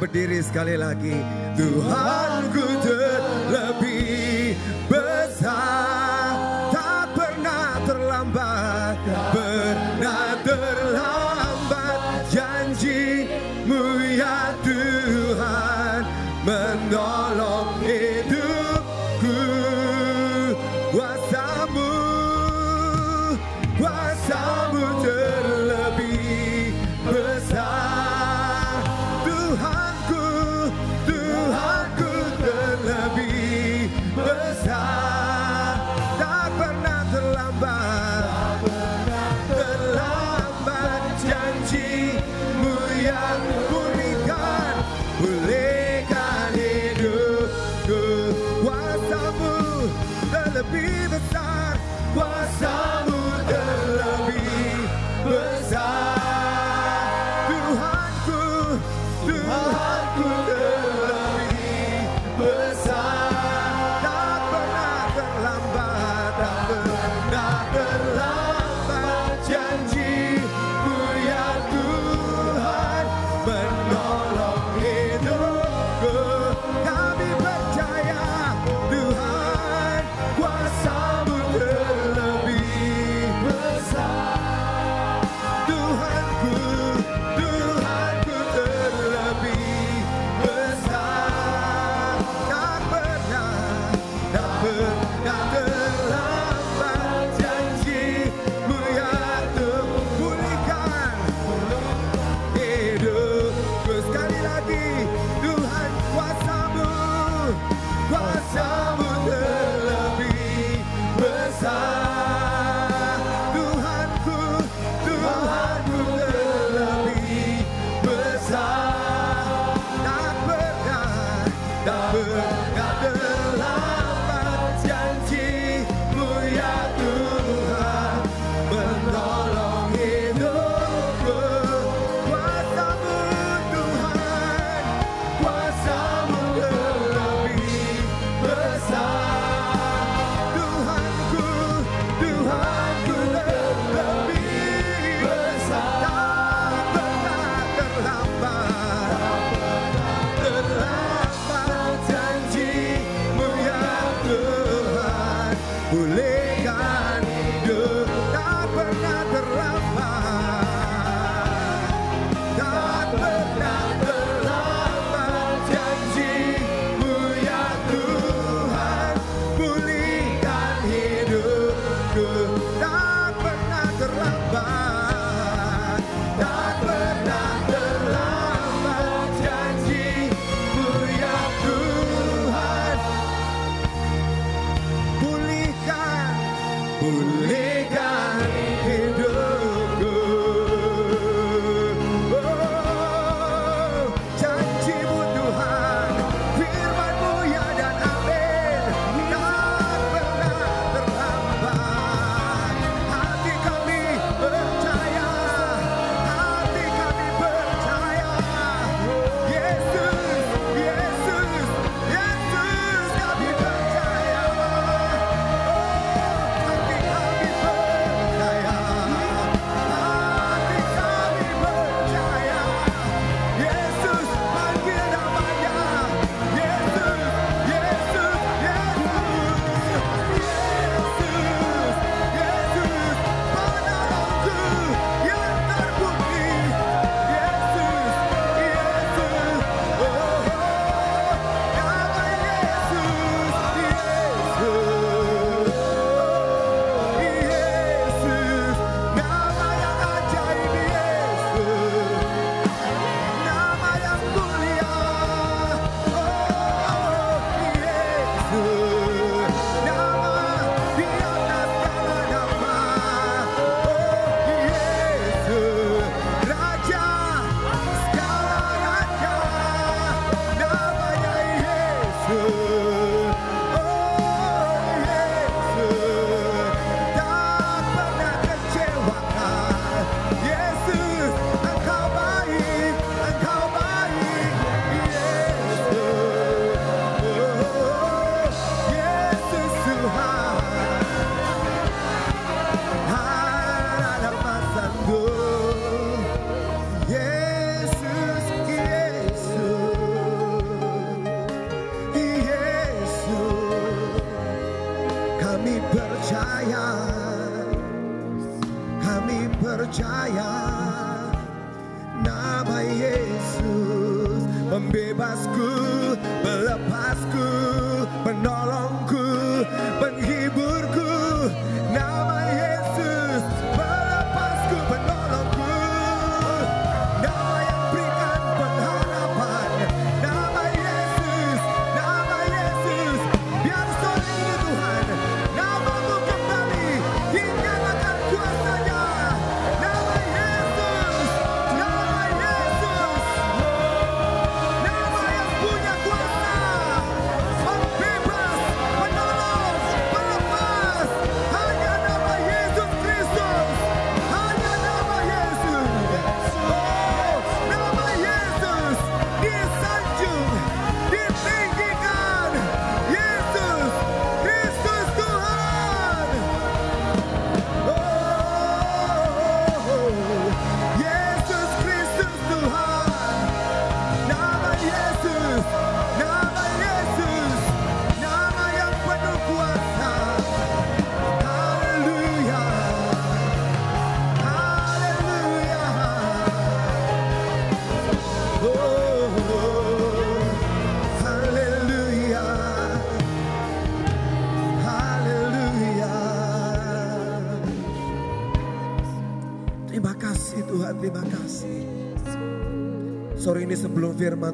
berdiri sekali lagi. Tuhanku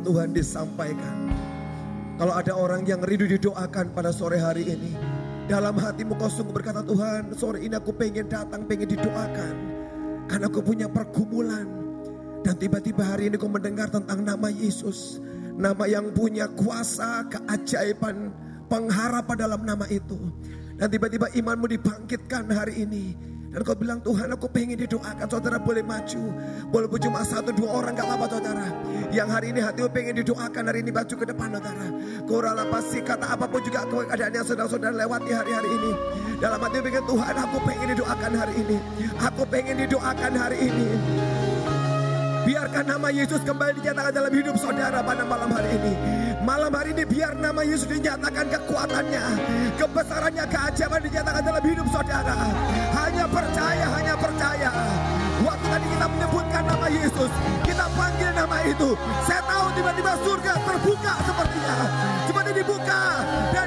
Tuhan disampaikan. Kalau ada orang yang rindu didoakan pada sore hari ini. Dalam hatimu kau sungguh berkata Tuhan sore ini aku pengen datang, pengen didoakan. Karena aku punya pergumulan. Dan tiba-tiba hari ini kau mendengar tentang nama Yesus. Nama yang punya kuasa, keajaiban, pengharapan dalam nama itu. Dan tiba-tiba imanmu dibangkitkan hari ini. Dan kau bilang Tuhan aku pengen didoakan Saudara boleh maju. Walaupun cuma satu dua orang gak apa-apa saudara. Yang hari ini hatimu pengen didoakan Hari ini maju ke depan saudara. Korala pasti kata apa pun juga keadaan yang saudara-saudara lewati hari-hari ini. Dalam hati pengen Tuhan aku pengen didoakan hari ini. Aku pengen didoakan hari ini. Biarkan nama Yesus kembali dinyatakan dalam hidup saudara pada malam hari ini. Malam hari ini biar nama Yesus dinyatakan kekuatannya, kebesarannya, keajaiban dinyatakan dalam hidup saudara. Hanya percaya, hanya percaya. Waktu tadi kita menyebutkan nama Yesus, kita panggil nama itu. Saya tahu tiba-tiba surga terbuka sepertinya. Seperti dibuka dan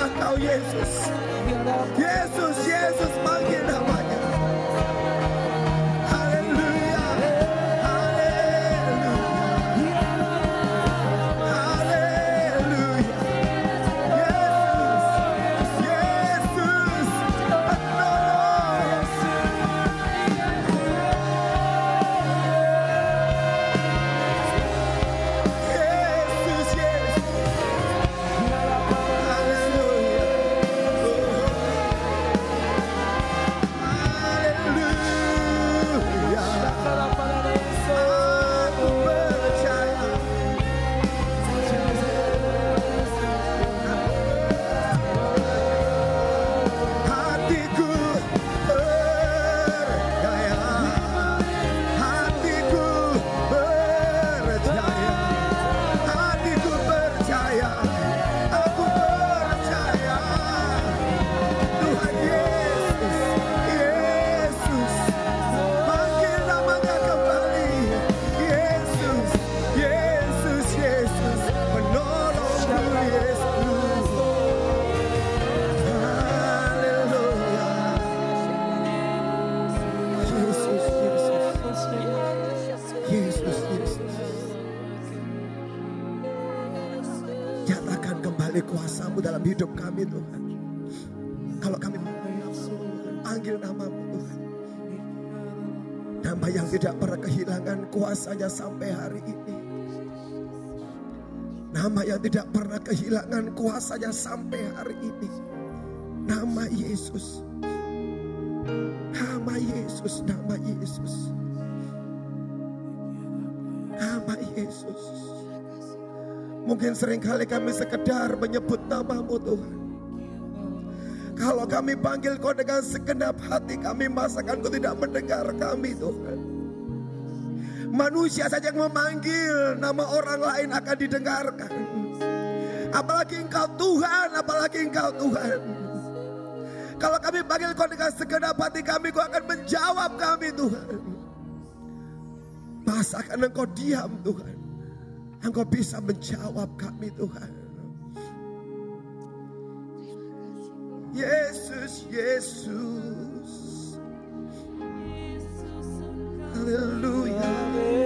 Jamah kau. Yesus, Yesus kuasanya sampai hari ini. Nama yang tidak pernah kehilangan kuasanya sampai hari ini. Nama Yesus. Nama Yesus, nama Yesus. Nama Yesus. Mungkin sering kali kami sekedar menyebut namamu Tuhan. Kalau kami panggil kau dengan segenap hati kami masakan kau tidak mendengar kami Tuhan. Manusia saja yang memanggil nama orang lain akan didengarkan. Apalagi engkau Tuhan, apalagi engkau Tuhan. Kalau kami panggil kau dengan segenap hati kami, kau akan menjawab kami Tuhan. Masakan engkau diam Tuhan. Engkau bisa menjawab kami Tuhan. Yesus, Yesus. Haleluya.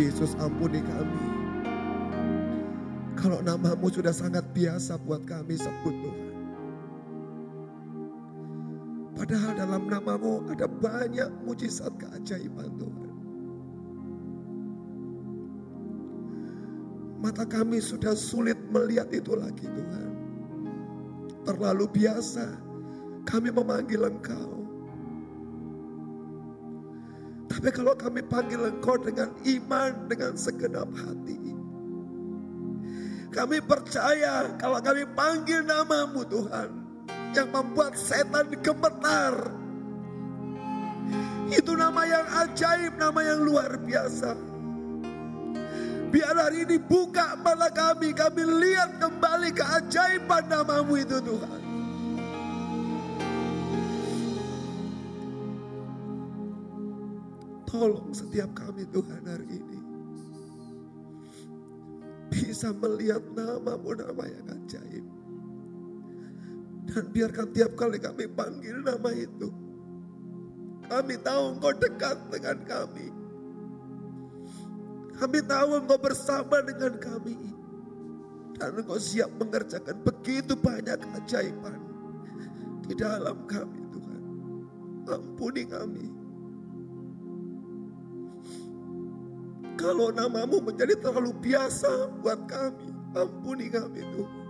Yesus ampuni kami. Kalau namamu sudah sangat biasa buat kami sebut Tuhan. Padahal dalam namamu ada banyak mujizat keajaiban Tuhan. Mata kami sudah sulit melihat itu lagi Tuhan. Terlalu biasa kami memanggil Engkau. Tapi kalau kami panggil engkau dengan iman, dengan segenap hati. Kami percaya kalau kami panggil namamu Tuhan. Yang membuat setan gemetar. Itu nama yang ajaib, nama yang luar biasa. Biar hari ini buka mata kami, kami lihat kembali keajaiban namamu itu Tuhan. Tolong setiap kami Tuhan hari ini. Bisa melihat namamu nama yang ajaib. Dan biarkan tiap kali kami panggil nama itu. Kami tahu engkau dekat dengan kami. Kami tahu engkau bersama dengan kami. Dan engkau siap mengerjakan begitu banyak keajaiban. Di dalam kami Tuhan. Ampuni kami. Kalau namamu menjadi terlalu biasa buat kami, ampuni kami Tuhan.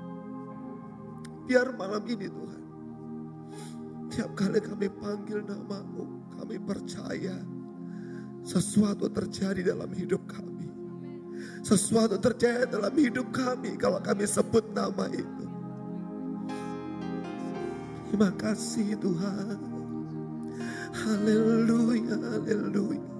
Biar malam ini Tuhan, tiap kali kami panggil namamu, kami percaya sesuatu terjadi dalam hidup kami. Sesuatu terjadi dalam hidup kami kalau kami sebut nama itu. Terima kasih Tuhan. Haleluya, haleluya.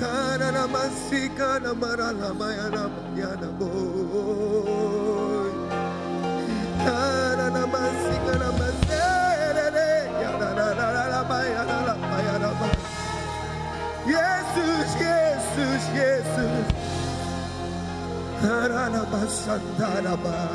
Kana na masika na marala maya na yana mo. Kana Sandaraba.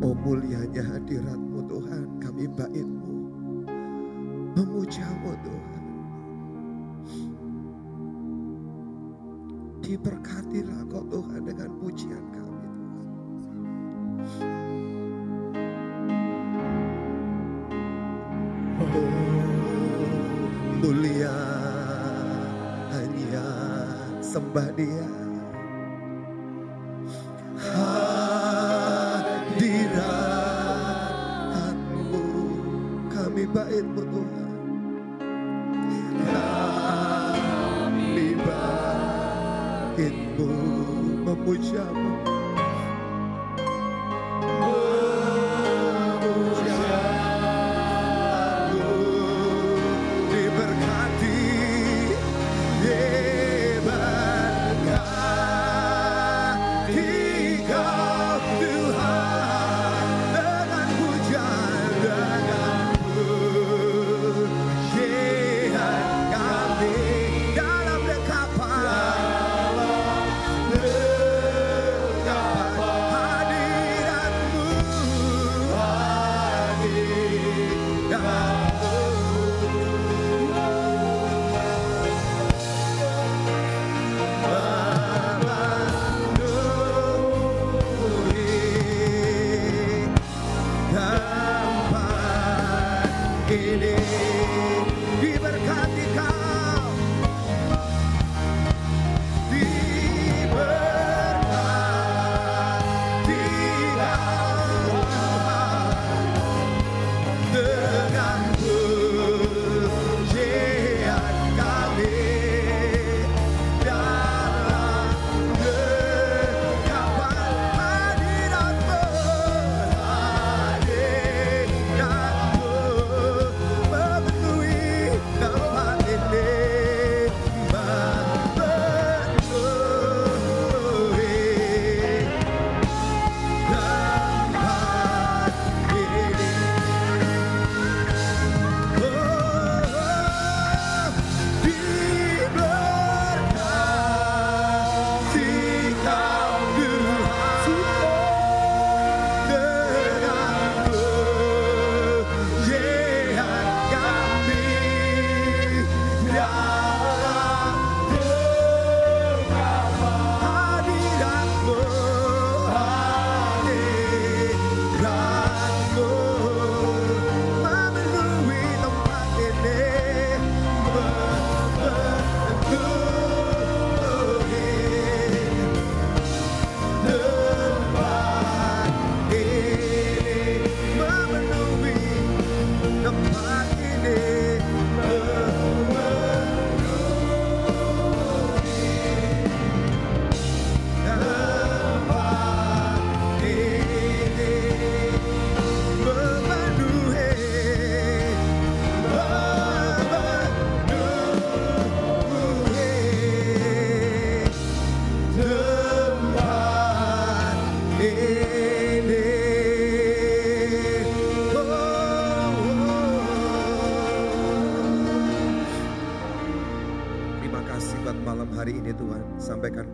Oh mulianya hadiratmu Tuhan, kami baitmu. Memujamu Tuhan. Diberkatilah kau Tuhan dengan pujian kami sembah dia. Hadiratmu kami baitmu Tuhan. Kami baitmu. Memujamu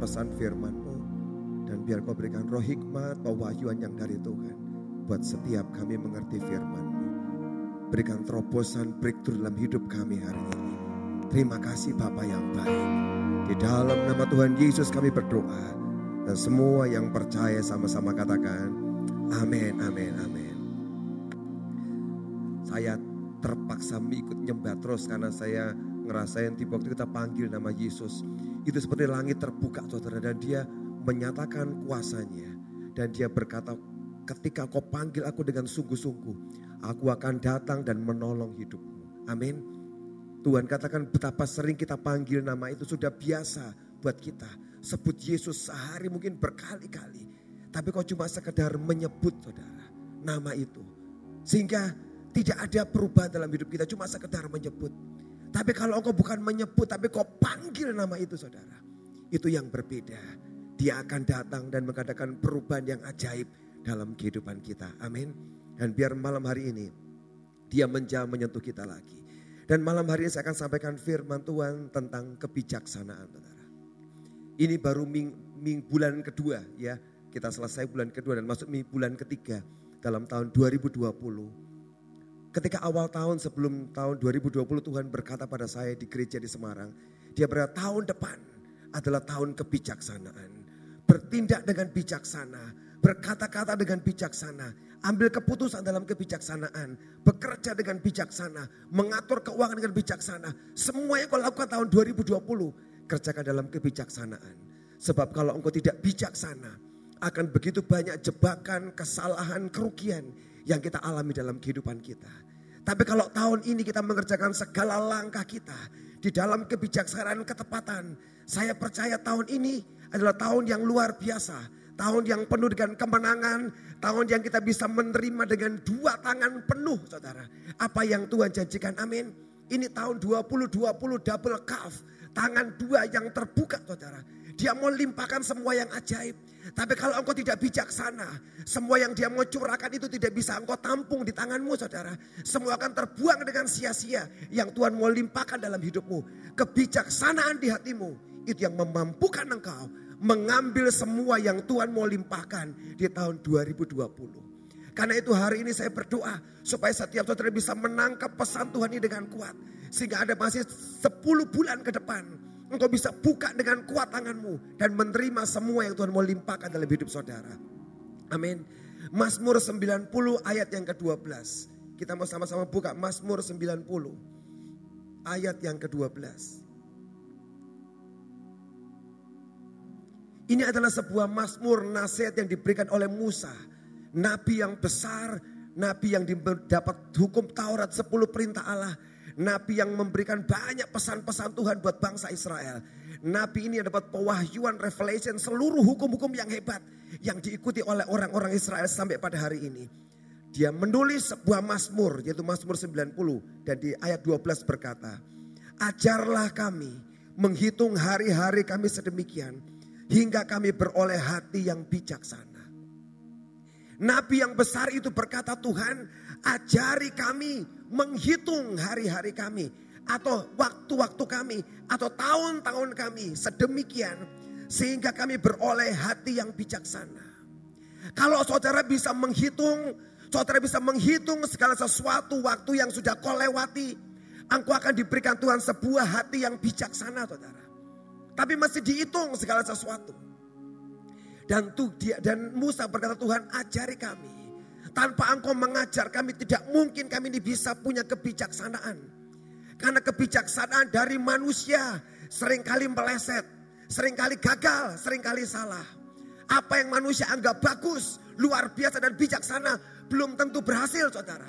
pesan firman-Mu. Dan biar kau berikan roh hikmat, pewahyuan yang dari Tuhan. Buat setiap kami mengerti firman-Mu. Berikan terobosan breakthrough dalam hidup kami hari ini. Terima kasih Bapa yang baik. Di dalam nama Tuhan Yesus kami berdoa. Dan semua yang percaya sama-sama katakan. Amin, amin, amin. Saya terpaksa mengikut nyembah terus karena saya ngerasain di waktu kita panggil nama Yesus. Itu seperti langit terbuka saudara dan dia menyatakan kuasanya. Dan dia berkata ketika kau panggil aku dengan sungguh-sungguh. Aku akan datang dan menolong hidupmu. Amin. Tuhan katakan betapa sering kita panggil nama itu sudah biasa buat kita. Sebut Yesus sehari mungkin berkali-kali. Tapi kau cuma sekedar menyebut saudara nama itu. Sehingga tidak ada perubahan dalam hidup kita cuma sekedar menyebut. Tapi kalau engkau bukan menyebut tapi kau panggil nama itu saudara. Itu yang berbeda. Dia akan datang dan mengadakan perubahan yang ajaib dalam kehidupan kita. Amin. Dan biar malam hari ini Dia menjam menyentuh kita lagi. Dan malam hari ini saya akan sampaikan firman Tuhan tentang kebijaksanaan. Saudara. Ini baru ming, ming bulan kedua ya. Kita selesai bulan kedua dan masuk ming, bulan ketiga dalam tahun 2020. Ketika awal tahun sebelum tahun 2020 Tuhan berkata pada saya di gereja di Semarang. Dia berkata tahun depan adalah tahun kebijaksanaan. Bertindak dengan bijaksana, berkata-kata dengan bijaksana, ambil keputusan dalam kebijaksanaan, bekerja dengan bijaksana, mengatur keuangan dengan bijaksana. Semua yang kau lakukan tahun 2020, kerjakan dalam kebijaksanaan. Sebab kalau engkau tidak bijaksana, akan begitu banyak jebakan, kesalahan, kerugian yang kita alami dalam kehidupan kita. Tapi kalau tahun ini kita mengerjakan segala langkah kita di dalam kebijaksanaan ketepatan, saya percaya tahun ini adalah tahun yang luar biasa Tahun yang penuh dengan kemenangan, tahun yang kita bisa menerima dengan dua tangan penuh saudara. Apa yang Tuhan janjikan, amin. Ini tahun 2020 double calf, tangan dua yang terbuka saudara. Dia mau limpahkan semua yang ajaib. Tapi kalau engkau tidak bijaksana, semua yang dia mau curahkan itu tidak bisa engkau tampung di tanganmu saudara. Semua akan terbuang dengan sia-sia yang Tuhan mau limpahkan dalam hidupmu. Kebijaksanaan di hatimu itu yang memampukan engkau mengambil semua yang Tuhan mau limpahkan di tahun 2020. Karena itu hari ini saya berdoa supaya setiap saudara bisa menangkap pesan Tuhan ini dengan kuat. Sehingga ada masih 10 bulan ke depan. Engkau bisa buka dengan kuat tanganmu. Dan menerima semua yang Tuhan mau limpahkan dalam hidup saudara. Amin. Mazmur 90 ayat yang ke-12. Kita mau sama-sama buka Mazmur 90 ayat yang ke-12. Ini adalah sebuah mazmur nasihat yang diberikan oleh Musa. Nabi yang besar, nabi yang dapat hukum Taurat 10 perintah Allah. Nabi yang memberikan banyak pesan-pesan Tuhan buat bangsa Israel. Nabi ini dapat pewahyuan revelation seluruh hukum-hukum yang hebat. Yang diikuti oleh orang-orang Israel sampai pada hari ini. Dia menulis sebuah mazmur yaitu mazmur 90 dan di ayat 12 berkata. Ajarlah kami menghitung hari-hari kami sedemikian hingga kami beroleh hati yang bijaksana. Nabi yang besar itu berkata, "Tuhan, ajari kami menghitung hari-hari kami atau waktu-waktu kami atau tahun-tahun kami sedemikian sehingga kami beroleh hati yang bijaksana." Kalau saudara bisa menghitung, saudara bisa menghitung segala sesuatu waktu yang sudah kau lewati, engkau akan diberikan Tuhan sebuah hati yang bijaksana, saudara. Tapi masih dihitung segala sesuatu. Dan tuh dia dan Musa berkata Tuhan ajari kami. Tanpa engkau mengajar kami tidak mungkin kami ini bisa punya kebijaksanaan. Karena kebijaksanaan dari manusia sering kali meleset, sering kali gagal, sering kali salah. Apa yang manusia anggap bagus, luar biasa dan bijaksana belum tentu berhasil saudara.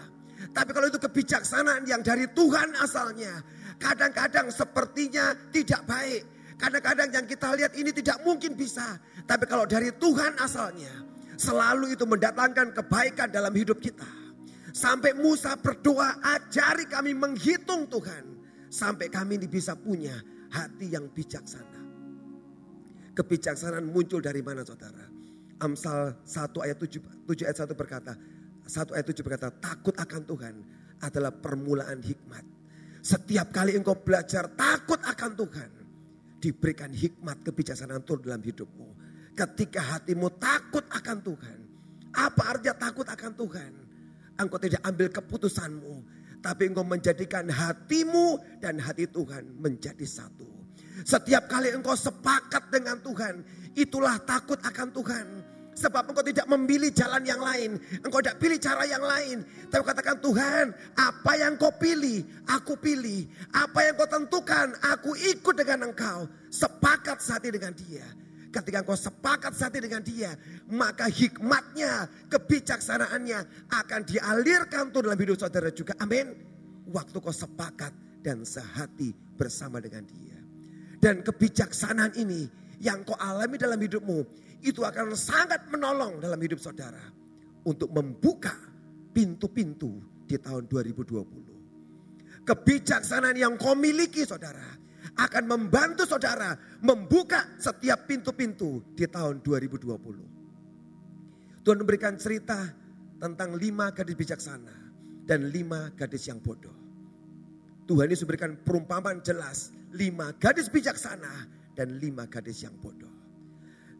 Tapi kalau itu kebijaksanaan yang dari Tuhan asalnya, kadang-kadang sepertinya tidak baik. Kadang-kadang yang kita lihat ini tidak mungkin bisa. Tapi kalau dari Tuhan asalnya, selalu itu mendatangkan kebaikan dalam hidup kita. Sampai Musa berdoa, ajari kami menghitung Tuhan. Sampai kami ini bisa punya hati yang bijaksana. Kebijaksanaan muncul dari mana saudara? Amsal 1 ayat 7, 7 ayat 1 berkata, 1 ayat 7 berkata, takut akan Tuhan adalah permulaan hikmat. Setiap kali engkau belajar takut akan Tuhan, diberikan hikmat kebijaksanaan Tuhan dalam hidupmu. Ketika hatimu takut akan Tuhan. Apa artinya takut akan Tuhan? Engkau tidak ambil keputusanmu. Tapi engkau menjadikan hatimu dan hati Tuhan menjadi satu. Setiap kali engkau sepakat dengan Tuhan. Itulah takut akan Tuhan. Sebab engkau tidak memilih jalan yang lain. Engkau tidak pilih cara yang lain. Tapi katakan Tuhan, apa yang kau pilih, aku pilih. Apa yang kau tentukan, aku ikut dengan engkau. Sepakat sehati dengan dia. Ketika engkau sepakat sehati dengan dia, maka hikmatnya, kebijaksanaannya akan dialirkan tuh dalam hidup saudara juga. Amin. Waktu kau sepakat dan sehati bersama dengan dia. Dan kebijaksanaan ini yang kau alami dalam hidupmu itu akan sangat menolong dalam hidup saudara untuk membuka pintu-pintu di tahun 2020. Kebijaksanaan yang kau miliki saudara akan membantu saudara membuka setiap pintu-pintu di tahun 2020. Tuhan memberikan cerita tentang lima gadis bijaksana. dan lima gadis yang bodoh. Tuhan Yesus berikan perumpamaan jelas. Lima gadis bijaksana dan lima gadis yang bodoh.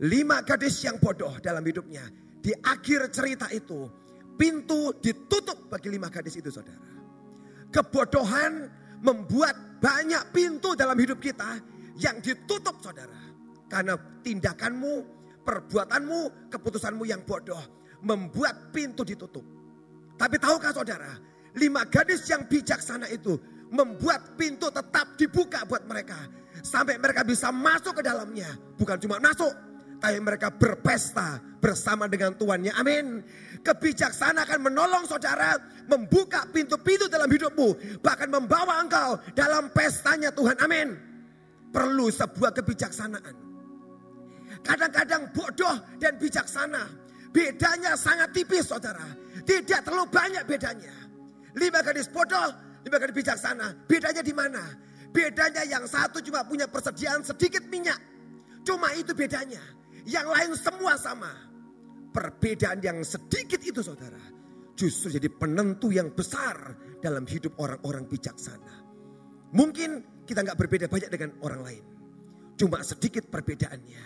Lima gadis yang bodoh dalam hidupnya. Di akhir cerita itu pintu ditutup bagi lima gadis itu saudara. Kebodohan membuat banyak pintu dalam hidup kita yang ditutup saudara. Karena tindakanmu, perbuatanmu, keputusanmu yang bodoh membuat pintu ditutup. Tapi tahukah saudara, lima gadis yang bijaksana itu membuat pintu tetap dibuka buat mereka. Sampai mereka bisa masuk ke dalamnya. Bukan cuma masuk, tapi mereka berpesta bersama dengan tuannya. Amin. Kebijaksanaan akan menolong saudara membuka pintu-pintu dalam hidupmu. Bahkan membawa engkau dalam pestanya Tuhan. Amin. Perlu sebuah kebijaksanaan. Kadang-kadang bodoh dan bijaksana. Bedanya sangat tipis saudara. Tidak terlalu banyak bedanya. Lima gadis bodoh, lima gadis bijaksana. Bedanya di mana? Bedanya yang satu cuma punya persediaan sedikit minyak. Cuma itu bedanya. Yang lain semua sama. Perbedaan yang sedikit itu saudara. Justru jadi penentu yang besar dalam hidup orang-orang bijaksana. Mungkin kita nggak berbeda banyak dengan orang lain. Cuma sedikit perbedaannya.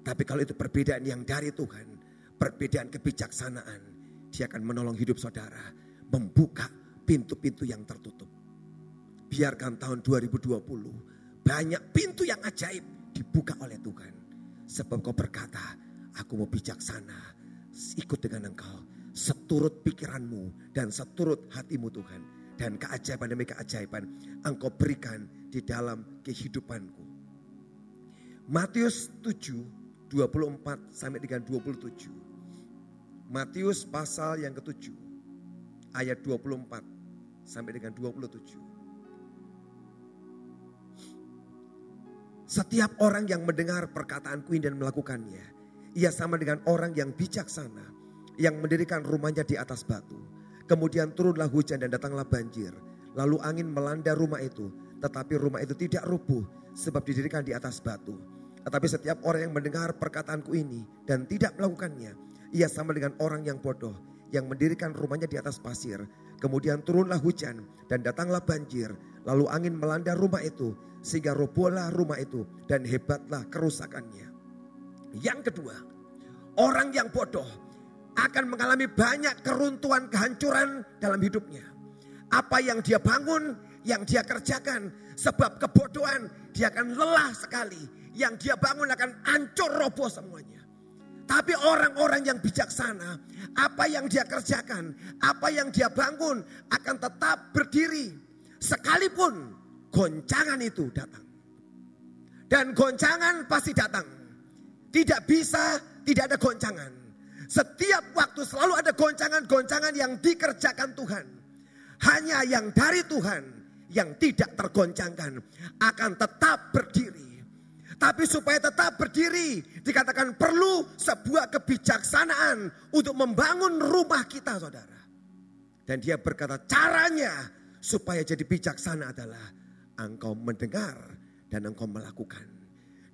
Tapi kalau itu perbedaan yang dari Tuhan, perbedaan kebijaksanaan, dia akan menolong hidup saudara, membuka pintu-pintu yang tertutup. Biarkan tahun 2020 banyak pintu yang ajaib dibuka oleh Tuhan. Sebab kau berkata, aku mau bijaksana, ikut dengan engkau. Seturut pikiranmu dan seturut hatimu Tuhan. Dan keajaiban demi keajaiban engkau berikan di dalam kehidupanku. Matius 7, 24 sampai dengan 27. Matius pasal yang ketujuh ayat 24 sampai dengan 27. Setiap orang yang mendengar perkataanku ini dan melakukannya, ia sama dengan orang yang bijaksana yang mendirikan rumahnya di atas batu. Kemudian turunlah hujan dan datanglah banjir. Lalu angin melanda rumah itu, tetapi rumah itu tidak rubuh sebab didirikan di atas batu. Tetapi setiap orang yang mendengar perkataanku ini dan tidak melakukannya, ia sama dengan orang yang bodoh yang mendirikan rumahnya di atas pasir. Kemudian turunlah hujan dan datanglah banjir. Lalu angin melanda rumah itu sehingga robohlah rumah itu dan hebatlah kerusakannya. Yang kedua, orang yang bodoh akan mengalami banyak keruntuhan kehancuran dalam hidupnya. Apa yang dia bangun, yang dia kerjakan sebab kebodohan dia akan lelah sekali. Yang dia bangun akan hancur roboh semuanya. Tapi orang-orang yang bijaksana, apa yang dia kerjakan, apa yang dia bangun akan tetap berdiri. Sekalipun goncangan itu datang. Dan goncangan pasti datang. Tidak bisa tidak ada goncangan. Setiap waktu selalu ada goncangan-goncangan yang dikerjakan Tuhan. Hanya yang dari Tuhan yang tidak tergoncangkan akan tetap berdiri. Tapi supaya tetap berdiri dikatakan perlu sebuah kebijaksanaan untuk membangun rumah kita saudara. Dan dia berkata caranya supaya jadi bijaksana adalah engkau mendengar dan engkau melakukan.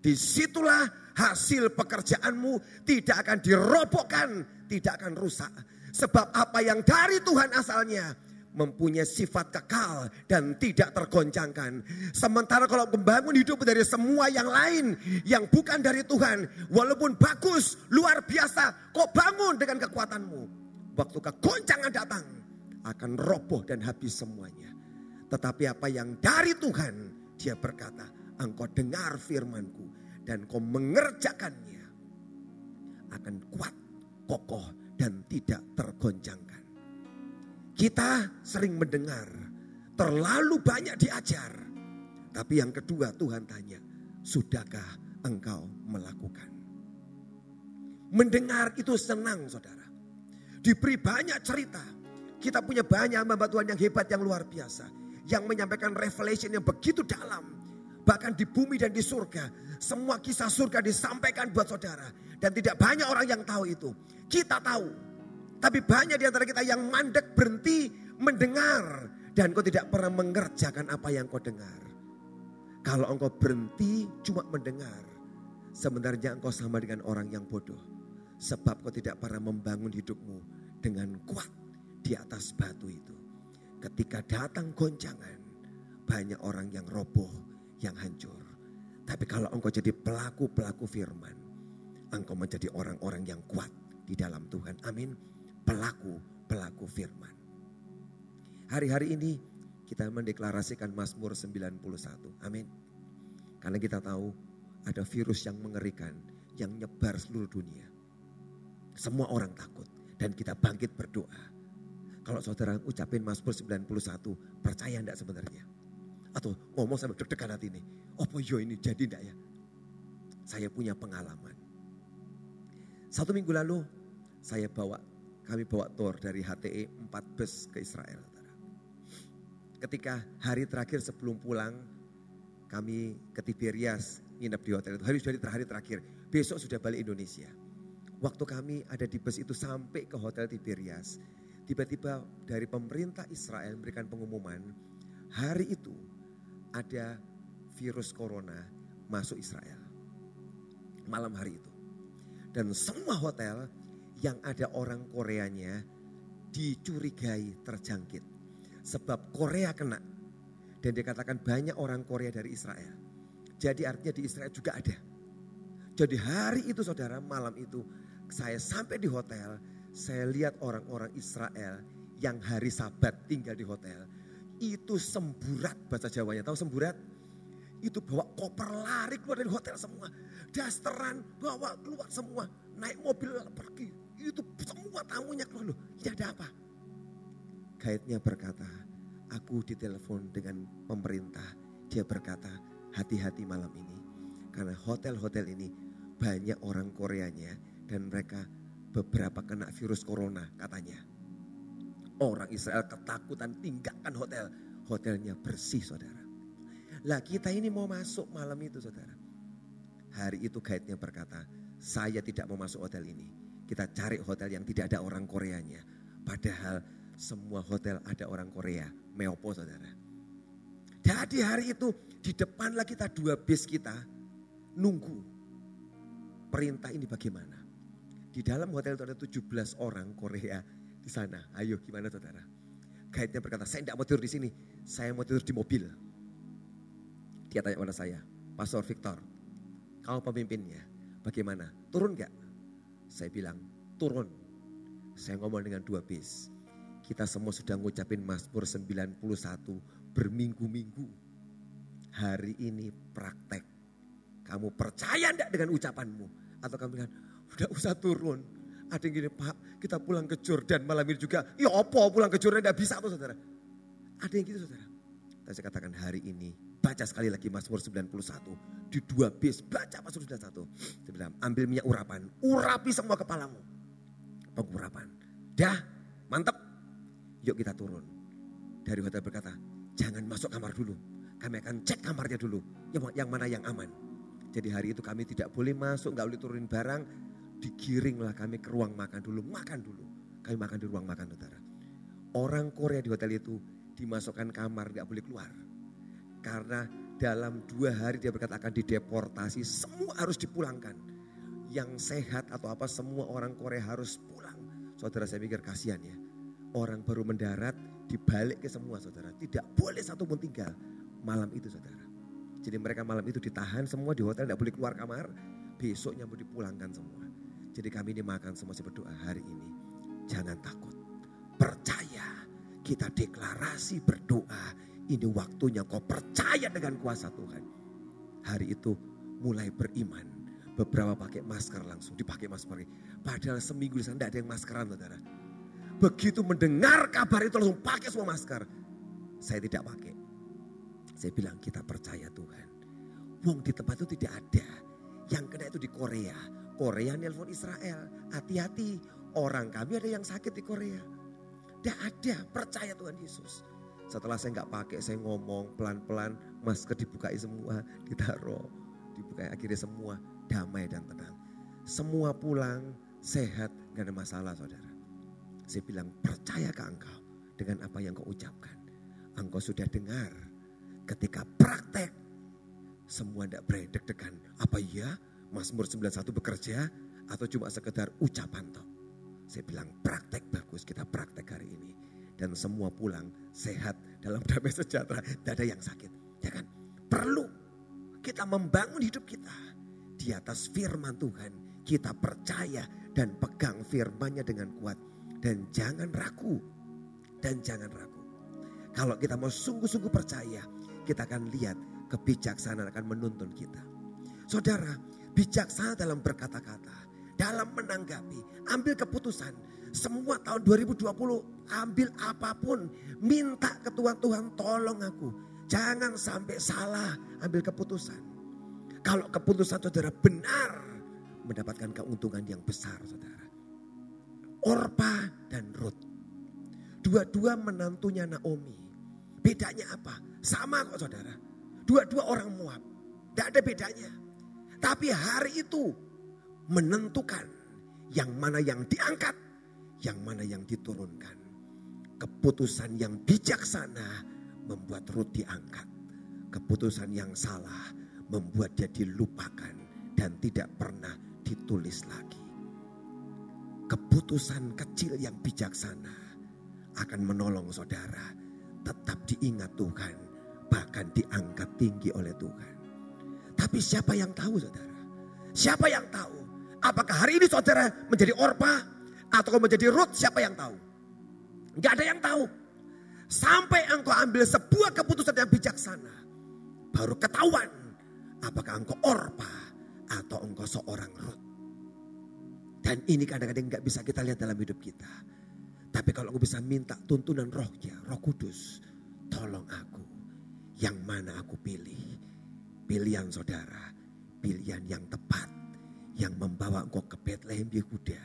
Di situlah hasil pekerjaanmu tidak akan dirobohkan, tidak akan rusak. Sebab apa yang dari Tuhan asalnya mempunyai sifat kekal dan tidak tergoncangkan. Sementara kalau membangun hidup dari semua yang lain yang bukan dari Tuhan, walaupun bagus, luar biasa, kok bangun dengan kekuatanmu. Waktu kegoncangan datang, akan roboh dan habis semuanya. Tetapi apa yang dari Tuhan, dia berkata, engkau dengar firmanku dan kau mengerjakannya. Akan kuat, kokoh, dan tidak tergoncangkan. Kita sering mendengar, terlalu banyak diajar. Tapi yang kedua Tuhan tanya, sudahkah engkau melakukan? Mendengar itu senang saudara. Diberi banyak cerita. Kita punya banyak hamba Tuhan yang hebat, yang luar biasa. Yang menyampaikan revelation yang begitu dalam. Bahkan di bumi dan di surga. Semua kisah surga disampaikan buat saudara. Dan tidak banyak orang yang tahu itu. Kita tahu. Tapi banyak di antara kita yang mandek berhenti mendengar. Dan kau tidak pernah mengerjakan apa yang kau dengar. Kalau engkau berhenti cuma mendengar. Sebenarnya engkau sama dengan orang yang bodoh. Sebab kau tidak pernah membangun hidupmu dengan kuat di atas batu itu. Ketika datang goncangan, banyak orang yang roboh, yang hancur. Tapi kalau engkau jadi pelaku-pelaku firman, engkau menjadi orang-orang yang kuat di dalam Tuhan. Amin. Pelaku-pelaku firman. Hari-hari ini kita mendeklarasikan Mazmur 91. Amin. Karena kita tahu ada virus yang mengerikan yang nyebar seluruh dunia. Semua orang takut dan kita bangkit berdoa. Kalau saudara ucapin Mazmur 91, percaya enggak sebenarnya? Atau ngomong sampai deg-degan hati ini, oh yo ini jadi enggak ya? Saya punya pengalaman. Satu minggu lalu saya bawa, kami bawa tour dari HTE 4 bus ke Israel. Ketika hari terakhir sebelum pulang, kami ke Tiberias, nginep di hotel itu. Hari sudah hari terakhir, besok sudah balik Indonesia. Waktu kami ada di bus itu sampai ke hotel Tiberias, tiba-tiba dari pemerintah Israel memberikan pengumuman, hari itu ada virus corona masuk Israel. Malam hari itu. Dan semua hotel yang ada orang Koreanya dicurigai terjangkit. Sebab Korea kena. Dan dikatakan banyak orang Korea dari Israel. Jadi artinya di Israel juga ada. Jadi hari itu saudara malam itu saya sampai di hotel, saya lihat orang-orang Israel yang hari sabat tinggal di hotel. Itu semburat bahasa Jawanya. Tahu semburat? Itu bawa koper lari keluar dari hotel semua. Dasteran bawa keluar semua. Naik mobil pergi. Itu semua tamunya keluar loh. Ini ada apa? Guide-nya berkata, aku ditelepon dengan pemerintah. Dia berkata, hati-hati malam ini. Karena hotel-hotel ini banyak orang Koreanya dan mereka beberapa kena virus corona katanya. Orang Israel ketakutan tinggalkan hotel. Hotelnya bersih saudara. Lah kita ini mau masuk malam itu saudara. Hari itu guide-nya berkata, saya tidak mau masuk hotel ini. Kita cari hotel yang tidak ada orang Koreanya. Padahal semua hotel ada orang Korea. Meopo saudara. Jadi hari itu di depanlah kita dua bis kita nunggu perintah ini bagaimana. Di dalam hotel itu ada 17 orang Korea di sana. Ayo gimana saudara? Guide-nya berkata, saya tidak mau tidur di sini. Saya mau tidur di mobil. Dia tanya pada saya, Pastor Victor, kau pemimpinnya, bagaimana? Turun gak? Saya bilang, turun. Saya ngomong dengan dua bis. Kita semua sudah ngucapin Mazmur 91 berminggu-minggu. Hari ini praktek. Kamu percaya enggak dengan ucapanmu? Atau kamu bilang, udah usah turun. Ada yang gini, Pak kita pulang ke Jordan malam ini juga. Ya apa pulang ke Jordan tidak bisa tuh saudara. Ada yang gitu saudara. Saya katakan hari ini, baca sekali lagi Mazmur 91. Di dua bis, baca Mazmur 91. Saya ambil minyak urapan, urapi semua kepalamu. Pengurapan. Dah, mantap. Yuk kita turun. Dari hotel berkata, jangan masuk kamar dulu. Kami akan cek kamarnya dulu. Yang, yang mana yang aman. Jadi hari itu kami tidak boleh masuk, nggak boleh turunin barang digiringlah kami ke ruang makan dulu, makan dulu. Kami makan di ruang makan saudara. Orang Korea di hotel itu dimasukkan kamar gak boleh keluar. Karena dalam dua hari dia berkata akan dideportasi, semua harus dipulangkan. Yang sehat atau apa semua orang Korea harus pulang. Saudara saya pikir kasihan ya. Orang baru mendarat dibalik ke semua saudara. Tidak boleh satu pun tinggal malam itu saudara. Jadi mereka malam itu ditahan semua di hotel tidak boleh keluar kamar. Besoknya mau dipulangkan semua. Jadi kami ini makan semua berdoa hari ini. Jangan takut. Percaya. Kita deklarasi berdoa. Ini waktunya kau percaya dengan kuasa Tuhan. Hari itu mulai beriman. Beberapa pakai masker langsung dipakai masker. Padahal seminggu di sana tidak ada yang maskeran saudara. Begitu mendengar kabar itu langsung pakai semua masker. Saya tidak pakai. Saya bilang kita percaya Tuhan. Wong di tempat itu tidak ada. Yang kena itu di Korea. Korea nelpon Israel. Hati-hati, orang kami ada yang sakit di Korea. Tidak ada, percaya Tuhan Yesus. Setelah saya nggak pakai, saya ngomong pelan-pelan, masker dibukai semua, ditaruh, dibukai akhirnya semua damai dan tenang. Semua pulang sehat, gak ada masalah saudara. Saya bilang percaya ke engkau dengan apa yang kau ucapkan. Engkau sudah dengar ketika praktek semua tidak beredek degan Apa iya Mazmur 91 bekerja atau cuma sekedar ucapan toh. Saya bilang praktek bagus kita praktek hari ini. Dan semua pulang sehat, dalam damai sejahtera. Tidak ada yang sakit. Ya kan? Perlu kita membangun hidup kita di atas firman Tuhan. Kita percaya dan pegang firmannya dengan kuat. Dan jangan ragu. Dan jangan ragu. Kalau kita mau sungguh-sungguh percaya, kita akan lihat kebijaksanaan akan menuntun kita. Saudara, bijaksana dalam berkata-kata, dalam menanggapi, ambil keputusan. Semua tahun 2020 ambil apa pun, minta ke Tuhan, Tuhan tolong aku. Jangan sampai salah ambil keputusan. Kalau keputusan saudara benar, mendapatkan keuntungan yang besar saudara. Orpa dan Ruth. Dua-dua menantunya Naomi. Bedanya apa? Sama kok saudara. Dua-dua orang Moab. Tidak ada bedanya. Tapi hari itu menentukan yang mana yang diangkat, yang mana yang diturunkan. Keputusan yang bijaksana membuat Ruth diangkat. Keputusan yang salah membuat dia dilupakan dan tidak pernah ditulis lagi. Keputusan kecil yang bijaksana akan menolong saudara tetap diingat Tuhan, bahkan diangkat tinggi oleh Tuhan. Tapi siapa yang tahu saudara? Siapa yang tahu? Apakah hari ini saudara menjadi Orpa atau menjadi Ruth siapa yang tahu? Gak ada yang tahu. Sampai engkau ambil sebuah keputusan yang bijaksana. Baru ketahuan apakah engkau Orpa atau engkau seorang Ruth. Dan ini kadang-kadang gak bisa kita lihat dalam hidup kita. Tapi kalau aku bisa minta tuntunan rohnya, roh kudus. Tolong aku. Yang mana aku pilih. Pilihan saudara. Pilihan yang tepat yang membawa engkau ke Bethlehem Yehuda.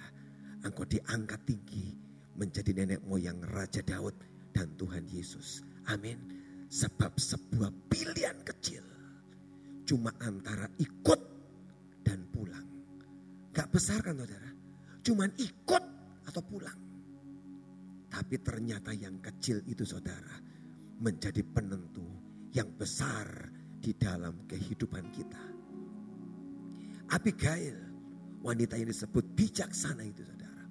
Engkau diangkat tinggi menjadi nenek moyang Raja Daud dan Tuhan Yesus. Amin. Sebab sebuah pilihan kecil cuma antara ikut dan pulang. Gak besar kan saudara? Cuman ikut atau pulang. Tapi ternyata yang kecil itu saudara menjadi penentu yang besar di dalam kehidupan kita. Abigail, wanita yang disebut bijaksana itu saudara.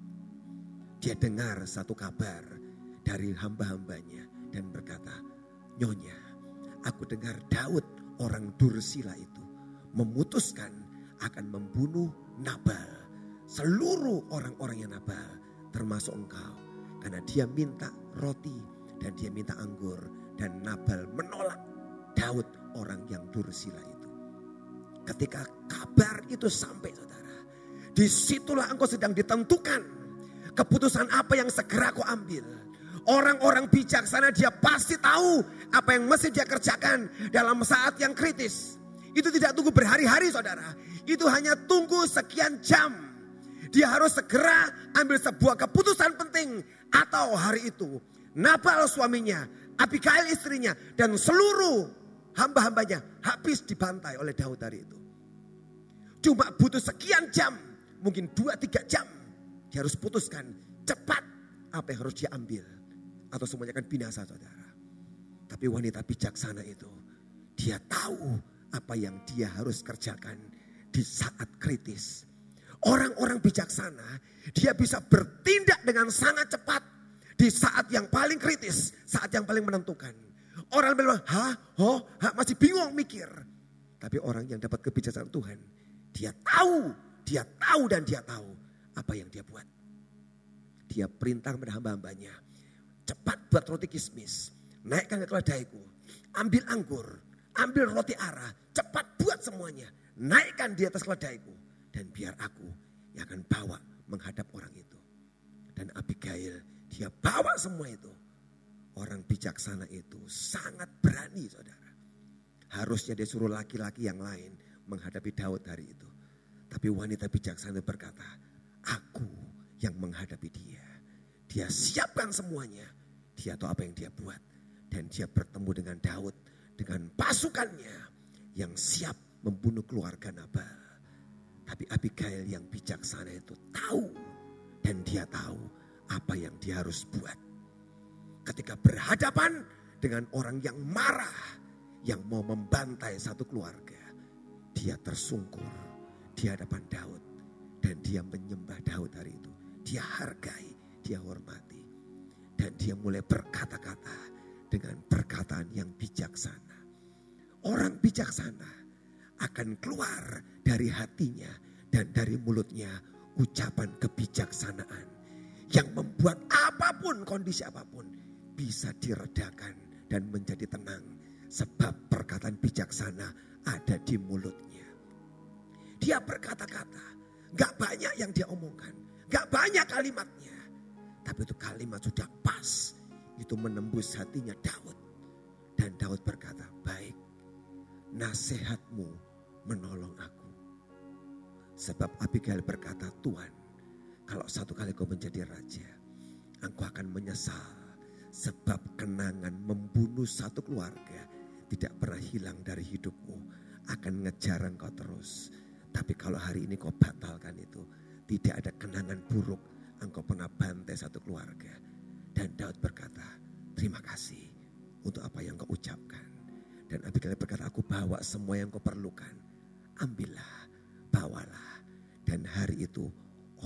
Dia dengar satu kabar dari hamba-hambanya dan berkata, Nyonya, aku dengar Daud orang Dursila itu memutuskan akan membunuh Nabal. Seluruh orang-orang yang Nabal termasuk engkau. Karena dia minta roti dan dia minta anggur. Dan Nabal menolak Daud orang yang Dursila itu. Ketika kabar itu sampai saudara. Di situlah engkau sedang ditentukan. Keputusan apa yang segera kau ambil. Orang-orang bijaksana dia pasti tahu apa yang mesti dia kerjakan dalam saat yang kritis. Itu tidak tunggu berhari-hari saudara. Itu hanya tunggu sekian jam. Dia harus segera ambil sebuah keputusan penting. Atau hari itu Nabal suaminya, Abigail istrinya, dan seluruh hamba-hambanya habis dibantai oleh Daud hari itu. Cuma butuh sekian jam, mungkin dua tiga jam. Dia harus putuskan cepat apa yang harus diambil. Atau semuanya akan binasa saudara. Tapi wanita bijaksana itu, dia tahu apa yang dia harus kerjakan di saat kritis. Orang-orang bijaksana, dia bisa bertindak dengan sangat cepat di saat yang paling kritis, saat yang paling menentukan. Orang bilang, hah, oh, hah, masih bingung mikir. Tapi orang yang dapat kebijaksanaan Tuhan, dia tahu, dia tahu dan dia tahu apa yang dia buat. Dia perintah kepada hamba-hambanya, cepat buat roti kismis, naikkan ke keledaiku, ambil anggur, ambil roti arah, cepat buat semuanya, naikkan di atas keledaiku. Dan biar aku yang akan bawa menghadap orang itu. Dan Abigail, dia bawa semua itu Orang bijaksana itu sangat berani saudara. Harusnya dia suruh laki-laki yang lain menghadapi Daud hari itu. Tapi wanita bijaksana berkata, aku yang menghadapi dia. Dia siapkan semuanya. Dia tahu apa yang dia buat. Dan dia bertemu dengan Daud dengan pasukannya yang siap membunuh keluarga Nabal. Tapi Abigail yang bijaksana itu tahu dan dia tahu apa yang dia harus buat ketika berhadapan dengan orang yang marah, yang mau membantai satu keluarga. Dia tersungkur di hadapan Daud dan dia menyembah Daud hari itu. Dia hargai, dia hormati. Dan dia mulai berkata-kata dengan perkataan yang bijaksana. Orang bijaksana akan keluar dari hatinya dan dari mulutnya ucapan kebijaksanaan yang membuat apa pun kondisi apa pun bisa diredakan dan menjadi tenang sebab perkataan bijaksana ada di mulutnya. Dia berkata-kata, gak banyak yang dia omongkan, gak banyak kalimatnya, tapi itu kalimat sudah pas, itu menembus hatinya Daud. Dan Daud berkata, baik, nasihatmu menolong aku. Sebab Abigail berkata, Tuhan, kalau satu kali kau menjadi raja, engkau akan menyesal. Sebab kenangan membunuh satu keluarga tidak pernah hilang dari hidupmu. Akan ngejar engkau terus. Tapi kalau hari ini kau batalkan itu, tidak ada kenangan buruk. Engkau pernah bantai satu keluarga. Dan Daud berkata, terima kasih untuk apa yang kau ucapkan. Dan Abigail berkata, aku bawa semua yang kau perlukan. Ambillah, bawalah. Dan hari itu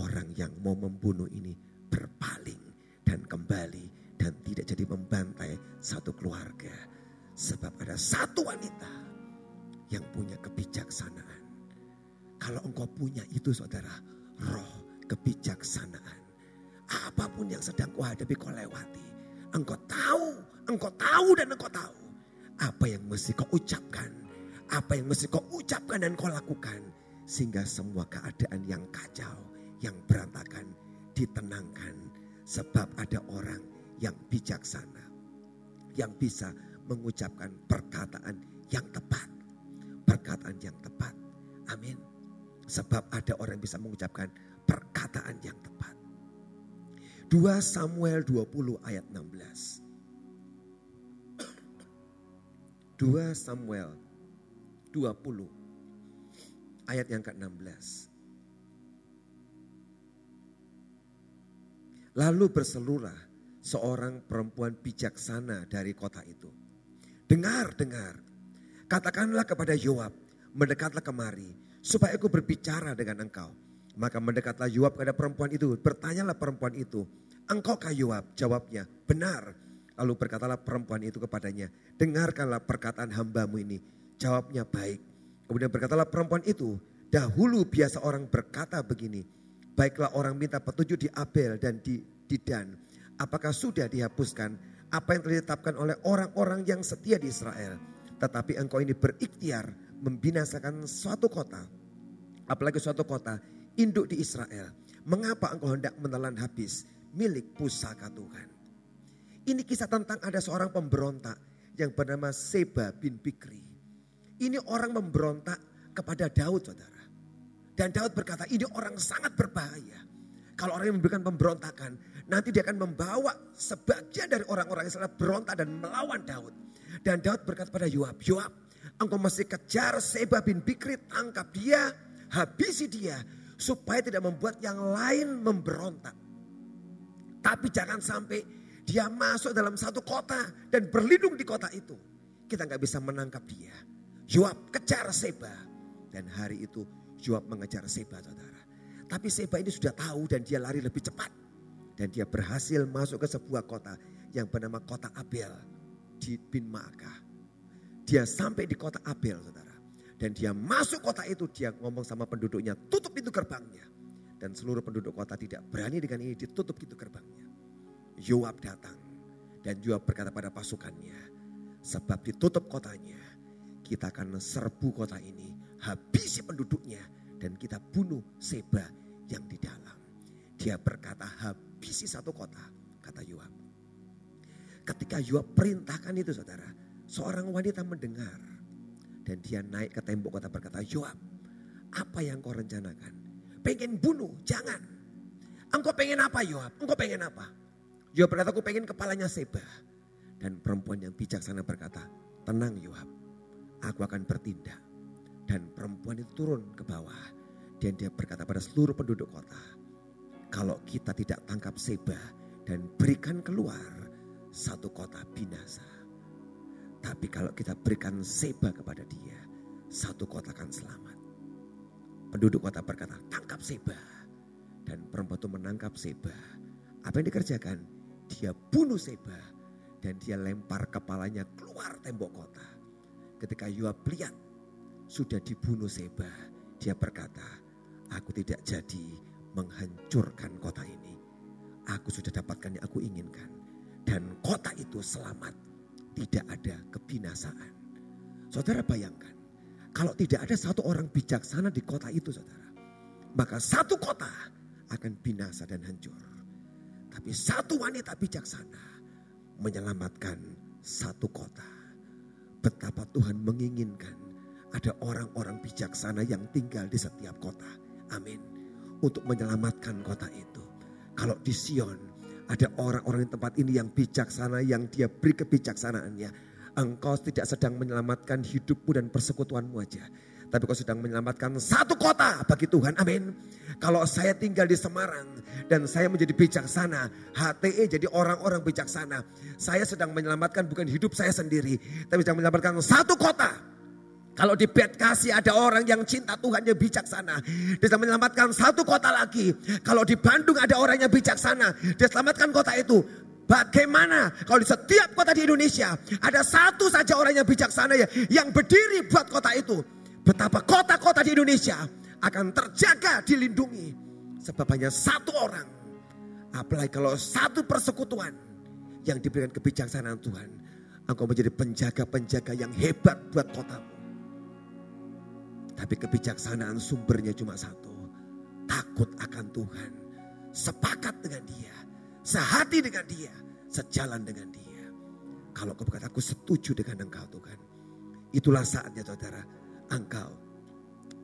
orang yang mau membunuh ini berpaling dan kembali dan tidak jadi membantai satu keluarga. Sebab ada satu wanita yang punya kebijaksanaan. Kalau engkau punya itu saudara, roh kebijaksanaan. Apa pun yang sedang kau hadapi kau lewati. Engkau tahu, engkau tahu dan engkau tahu. Apa yang mesti kau ucapkan. Apa yang mesti kau ucapkan dan kau lakukan. Sehingga semua keadaan yang kacau, yang berantakan ditenangkan. Sebab ada orang yang bijaksana. Yang bisa mengucapkan perkataan yang tepat. Perkataan yang tepat. Amin. Sebab ada orang yang bisa mengucapkan perkataan yang tepat. 2 Samuel 20 ayat 16. 2 Samuel 20 ayat yang ke-16. Lalu berselurah seorang perempuan bijaksana dari kota itu. Dengar, dengar. Katakanlah kepada Yoab, mendekatlah kemari supaya aku berbicara dengan engkau. Maka mendekatlah Yoab kepada perempuan itu. Bertanyalah perempuan itu, engkau kah Yoab? Jawabnya, benar. Lalu berkatalah perempuan itu kepadanya, dengarkanlah perkataan hambamu ini. Jawabnya baik. Kemudian berkatalah perempuan itu, dahulu biasa orang berkata begini, baiklah orang minta petunjuk di Abel dan di Didan. Apakah sudah dihapuskan apa yang telah ditetapkan oleh orang-orang yang setia di Israel. Tetapi engkau ini berikhtiar membinasakan suatu kota. Apalagi suatu kota induk di Israel. Mengapa engkau hendak menelan habis milik pusaka Tuhan. Ini kisah tentang ada seorang pemberontak yang bernama Seba bin Bikri. Ini orang memberontak kepada Daud saudara. Dan Daud berkata ini orang sangat berbahaya. Kalau orang yang memberikan pemberontakan, nanti dia akan membawa sebagian dari orang-orang Israel berontak dan melawan Daud. Dan Daud berkata pada Yoab, Yoab, engkau mesti kejar Seba bin Bikri, tangkap dia, habisi dia, supaya tidak membuat yang lain memberontak. Tapi jangan sampai dia masuk dalam satu kota dan berlindung di kota itu. Kita nggak bisa menangkap dia. Yoab kejar Seba. Dan hari itu Yoab mengejar Seba saudara. Tapi Seba ini sudah tahu dan dia lari lebih cepat. Dan dia berhasil masuk ke sebuah kota yang bernama kota Abel di bin Maakah. Dia sampai di kota Abel saudara. Dan dia masuk kota itu dia ngomong sama penduduknya tutup pintu gerbangnya. Dan seluruh penduduk kota tidak berani dengan ini ditutup pintu gerbangnya. Yoab datang dan Yoab berkata pada pasukannya. Sebab ditutup kotanya kita akan serbu kota ini. Habisi penduduknya dan kita bunuh Seba yang di dalam. Dia berkata habisi satu kota, kata Yoab. Ketika Yoab perintahkan itu saudara, seorang wanita mendengar. Dan dia naik ke tembok kota berkata, Yoab apa yang kau rencanakan? Pengen bunuh, jangan. Engkau pengen apa Yoab? Engkau pengen apa? Yoab berkata, aku pengen kepalanya Seba. Dan perempuan yang bijaksana berkata, tenang Yoab, aku akan bertindak. Dan perempuan itu turun ke bawah. Dan dia berkata pada seluruh penduduk kota, kalau kita tidak tangkap Seba dan berikan keluar, satu kota binasa. Tapi kalau kita berikan Seba kepada dia, satu kota akan selamat. Penduduk kota berkata, tangkap Seba. Dan perempuan itu menangkap Seba. Apa yang dikerjakan? Dia bunuh Seba. Dan dia lempar kepalanya keluar tembok kota. Ketika Yoab lihat sudah dibunuh Seba. Dia berkata, aku tidak jadi menghancurkan kota ini. Aku sudah dapatkan yang aku inginkan. Dan kota itu selamat. Tidak ada kebinasaan. Saudara bayangkan, kalau tidak ada satu orang bijaksana di kota itu saudara. Maka satu kota akan binasa dan hancur. Tapi satu wanita bijaksana menyelamatkan satu kota. Betapa Tuhan menginginkan ada orang-orang bijaksana yang tinggal di setiap kota. Amin. Untuk menyelamatkan kota itu. Kalau di Sion ada orang-orang di tempat ini yang bijaksana yang dia beri kebijaksanaannya. Engkau tidak sedang menyelamatkan hidupmu dan persekutuanmu aja. Tapi kau sedang menyelamatkan satu kota bagi Tuhan. Amin. Kalau saya tinggal di Semarang dan saya menjadi bijaksana. HTE jadi orang-orang bijaksana. Saya sedang menyelamatkan bukan hidup saya sendiri. Tapi sedang menyelamatkan satu kota kalau di bed kasih ada orang yang cinta Tuhan yang bijaksana. Dia menyelamatkan satu kota lagi. Kalau di Bandung ada orang yang bijaksana. Dia selamatkan kota itu. Bagaimana kalau di setiap kota di Indonesia ada satu saja orang yang bijaksana ya, yang berdiri buat kota itu. Betapa kota-kota di Indonesia akan terjaga, dilindungi. Sebab hanya satu orang. Apalagi kalau satu persekutuan yang diberikan kebijaksanaan Tuhan. Engkau menjadi penjaga-penjaga yang hebat buat kotamu. Tapi kebijaksanaan sumbernya cuma satu. Takut akan Tuhan. Sepakat dengan dia. Sehati dengan dia. Sejalan dengan dia. Kalau kau berkata aku setuju dengan engkau Tuhan. Itulah saatnya saudara. Engkau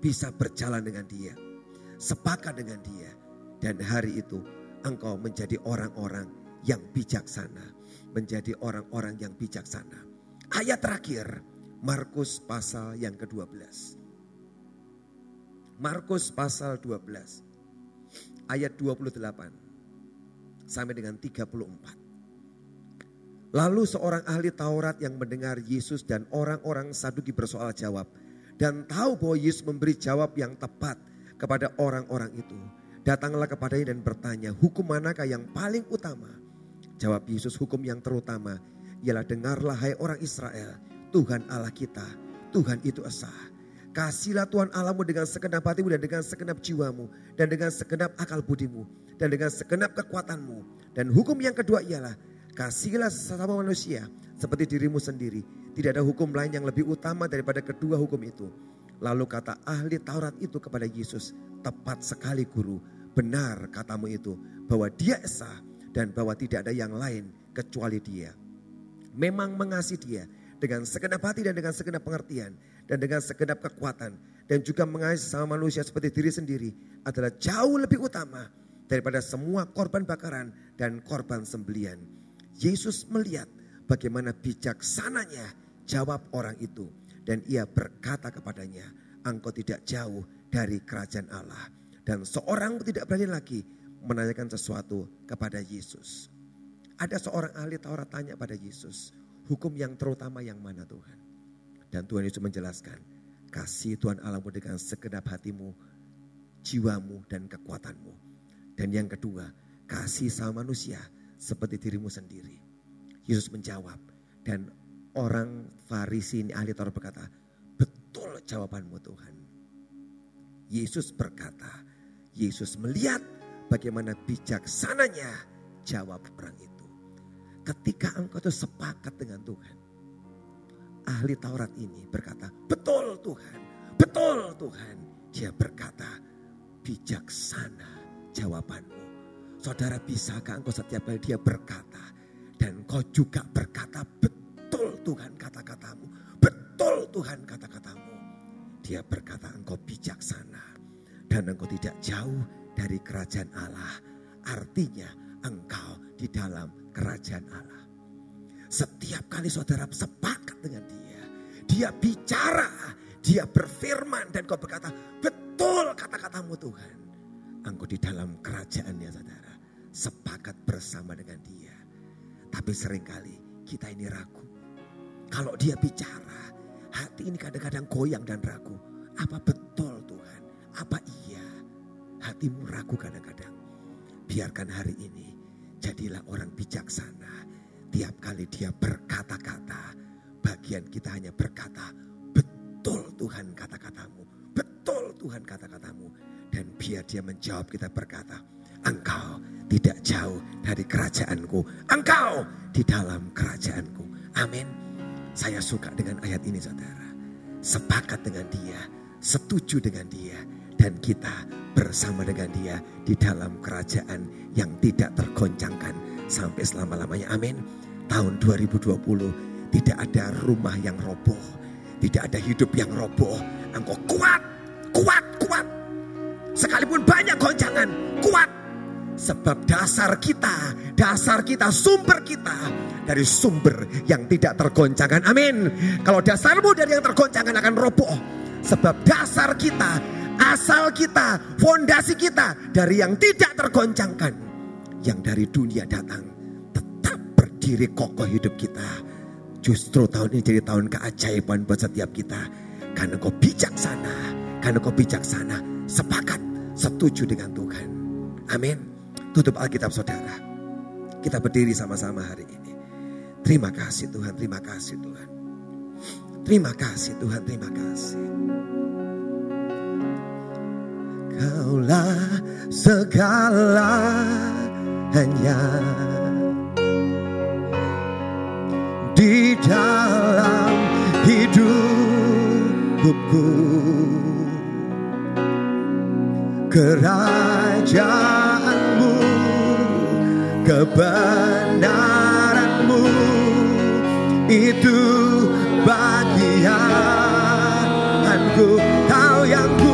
bisa berjalan dengan dia. Sepakat dengan dia. Dan hari itu engkau menjadi orang-orang yang bijaksana. Menjadi orang-orang yang bijaksana. Ayat terakhir. Markus pasal yang ke-12. Markus pasal 12 ayat 28 sampai dengan 34. Lalu seorang ahli Taurat yang mendengar Yesus dan orang-orang Saduki bersoal jawab dan tahu bahwa Yesus memberi jawab yang tepat kepada orang-orang itu. Datanglah kepadanya dan bertanya, hukum manakah yang paling utama? Jawab Yesus, hukum yang terutama ialah dengarlah hai orang Israel, Tuhan Allah kita, Tuhan itu esa. Kasihlah Tuhan Allahmu dengan segenap hatimu dan dengan segenap jiwamu. Dan dengan segenap akal budimu. Dan dengan segenap kekuatanmu. Dan hukum yang kedua ialah kasihlah sesama manusia seperti dirimu sendiri. Tidak ada hukum lain yang lebih utama daripada kedua hukum itu. Lalu kata ahli Taurat itu kepada Yesus, tepat sekali guru, benar katamu itu, bahwa dia esa dan bahwa tidak ada yang lain kecuali dia. Memang mengasihi dia dengan segenap hati dan dengan segenap pengertian dan dengan segenap kekuatan dan juga mengasihi sama manusia seperti diri sendiri adalah jauh lebih utama daripada semua korban bakaran dan korban sembelian. Yesus melihat bagaimana bijaksananya jawab orang itu dan ia berkata kepadanya, engkau tidak jauh dari kerajaan Allah. Dan seorang tidak berani lagi menanyakan sesuatu kepada Yesus. Ada seorang ahli Taurat tanya pada Yesus, hukum yang terutama yang mana Tuhan? Dan Tuhan Yesus menjelaskan, kasih Tuhan Allahmu dengan segenap hatimu, jiwamu dan kekuatanmu. Dan yang kedua, kasih sama manusia seperti dirimu sendiri. Yesus menjawab dan orang Farisi ini ahli Taurat berkata, betul jawabanmu Tuhan. Yesus berkata, Yesus melihat bagaimana bijaksananya jawab orang itu. Ketika engkau itu sepakat dengan Tuhan, ahli Taurat ini berkata, betul Tuhan, betul Tuhan. Dia berkata, bijaksana jawabanmu. Saudara bisakah engkau setiap kali dia berkata, dan kau juga berkata, betul Tuhan kata-katamu, betul Tuhan kata-katamu. Dia berkata engkau bijaksana dan engkau tidak jauh dari kerajaan Allah. Artinya engkau di dalam kerajaan Allah. Setiap kali saudara sepakat dengan dia. Dia bicara, dia berfirman dan kau berkata, betul kata-katamu Tuhan. Engkau di dalam kerajaannya saudara. Sepakat bersama dengan dia. Tapi sering kali kita ini ragu. Kalau dia bicara, hati ini kadang-kadang goyang dan ragu. Apa betul Tuhan? Apa iya? Hatimu ragu kadang-kadang. Biarkan hari ini jadilah orang bijaksana tiap kali dia berkata-kata, bagian kita hanya berkata, betul Tuhan kata-katamu, betul Tuhan kata-katamu. Dan biar dia menjawab kita berkata, engkau tidak jauh dari kerajaanku, engkau di dalam kerajaanku. Amin. Saya suka dengan ayat ini saudara. Sepakat dengan dia, setuju dengan dia. Dan kita bersama dengan dia di dalam kerajaan yang tidak tergoncangkan sampai selama-lamanya. Amin. Tahun 2020 tidak ada rumah yang roboh. Tidak ada hidup yang roboh. Engkau kuat, kuat, kuat. Sekalipun banyak goncangan, kuat. Sebab dasar kita, dasar kita, sumber kita dari sumber yang tidak tergoncangkan. Amin. Kalau dasarmu dari yang tergoncangkan akan roboh. Sebab dasar kita, asal kita, fondasi kita dari yang tidak tergoncangkan. Yang dari dunia datang. Tetap berdiri kokoh hidup kita. Justru tahun ini jadi tahun keajaiban buat setiap kita. Karena kau bijaksana. Karena kau bijaksana. Sepakat, setuju dengan Tuhan. Amin. Tutup Alkitab saudara. Kita berdiri sama-sama hari ini. Terima kasih Tuhan, terima kasih Tuhan. Terima kasih Tuhan, terima kasih. Kaulah segala hanya di dalam hidupku. Kerajaanmu kebenaranmu itu bagianku. Kau yang ku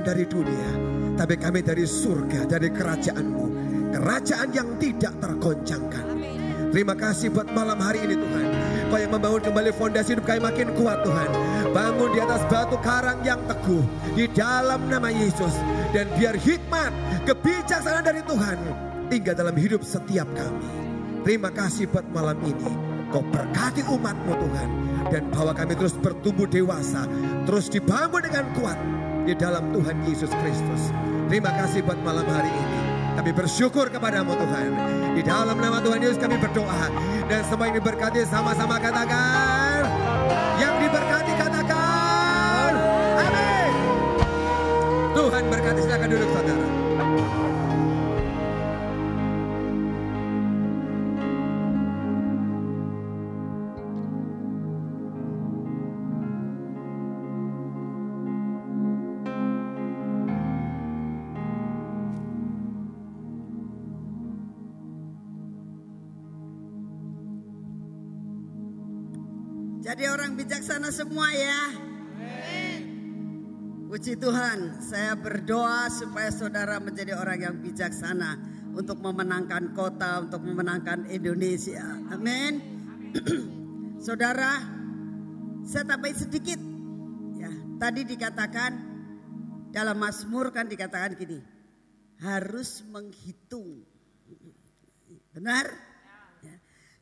bukan dari dunia. Tapi kami dari surga, dari kerajaanmu. Kerajaan yang tidak tergoncangkan. Terima kasih buat malam hari ini Tuhan. Kau yang membangun kembali fondasi hidup kami makin kuat Tuhan. Bangun di atas batu karang yang teguh. Di dalam nama Yesus. Dan biar hikmat, kebijaksanaan dari Tuhan tinggal dalam hidup setiap kami. Terima kasih buat malam ini. Kau berkati umatmu Tuhan. Dan bawa kami terus bertumbuh dewasa. Terus dibangun. Di dalam Tuhan Yesus Kristus. Terima kasih buat malam hari ini. Kami bersyukur kepadamu Tuhan. Di dalam nama Tuhan Yesus kami berdoa. Dan semua yang diberkati sama-sama katakan. Yang diberkati katakan. Amin. Tuhan berkati silakan duduk saudara. Jadi orang bijaksana semua ya. Puji Tuhan, saya berdoa supaya saudara menjadi orang yang bijaksana untuk memenangkan kota, untuk memenangkan Indonesia. Amin. saudara, saya tambahin sedikit. Ya, tadi dikatakan dalam Mazmur kan dikatakan gini, harus menghitung. Benar?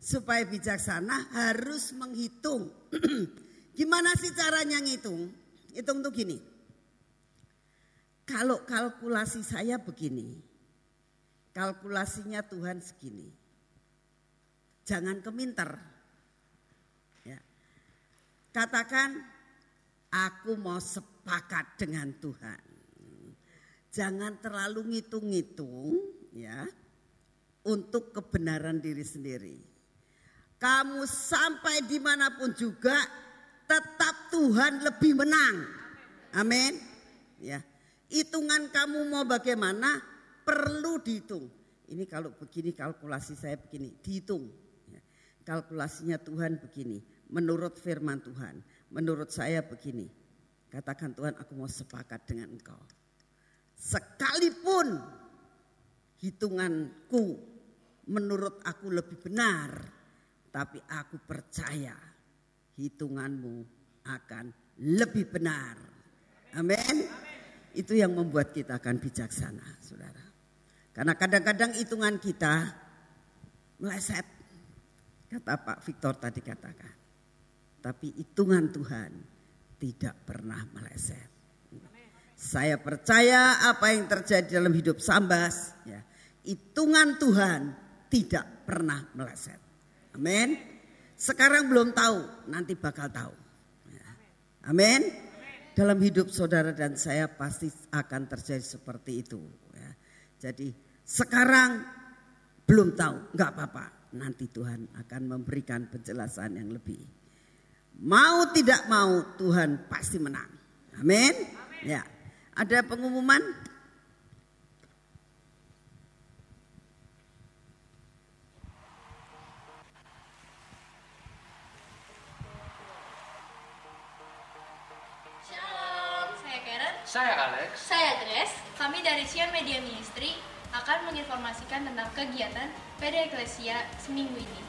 Supaya bijaksana harus menghitung. Gimana sih caranya ngitung? Hitung tuh gini. Kalau kalkulasi saya begini, kalkulasinya Tuhan segini. Jangan keminter. Ya. Katakan, aku mau sepakat dengan Tuhan. Jangan terlalu ngitung-ngitung ya untuk kebenaran diri sendiri kamu sampai di mana pun juga tetap Tuhan lebih menang. Amin. Ya, hitungan kamu mau bagaimana perlu dihitung. Ini kalau begini kalkulasi saya begini dihitung. Ya. Kalkulasinya Tuhan begini. Menurut firman Tuhan, menurut saya begini. Katakan Tuhan aku mau sepakat dengan engkau. Sekalipun hitunganku menurut aku lebih benar tapi aku percaya hitunganmu akan lebih benar. Amin. Itu yang membuat kita akan bijaksana, saudara. Karena kadang-kadang hitungan kita meleset. Kata Pak Victor tadi katakan. Tapi hitungan Tuhan tidak pernah meleset. Saya percaya apa yang terjadi dalam hidup Sambas, ya, hitungan Tuhan tidak pernah meleset. Amin. Sekarang belum tahu, nanti bakal tahu. Amin. Dalam hidup saudara dan saya pasti akan terjadi seperti itu. Ya. Jadi sekarang belum tahu, nggak apa-apa. Nanti Tuhan akan memberikan penjelasan yang lebih. Mau tidak mau Tuhan pasti menang. Amin. Ya. Ada pengumuman? Saya Alex. Saya Grace. Kami dari Sion Media Ministry akan menginformasikan tentang kegiatan PD Eklesia seminggu ini.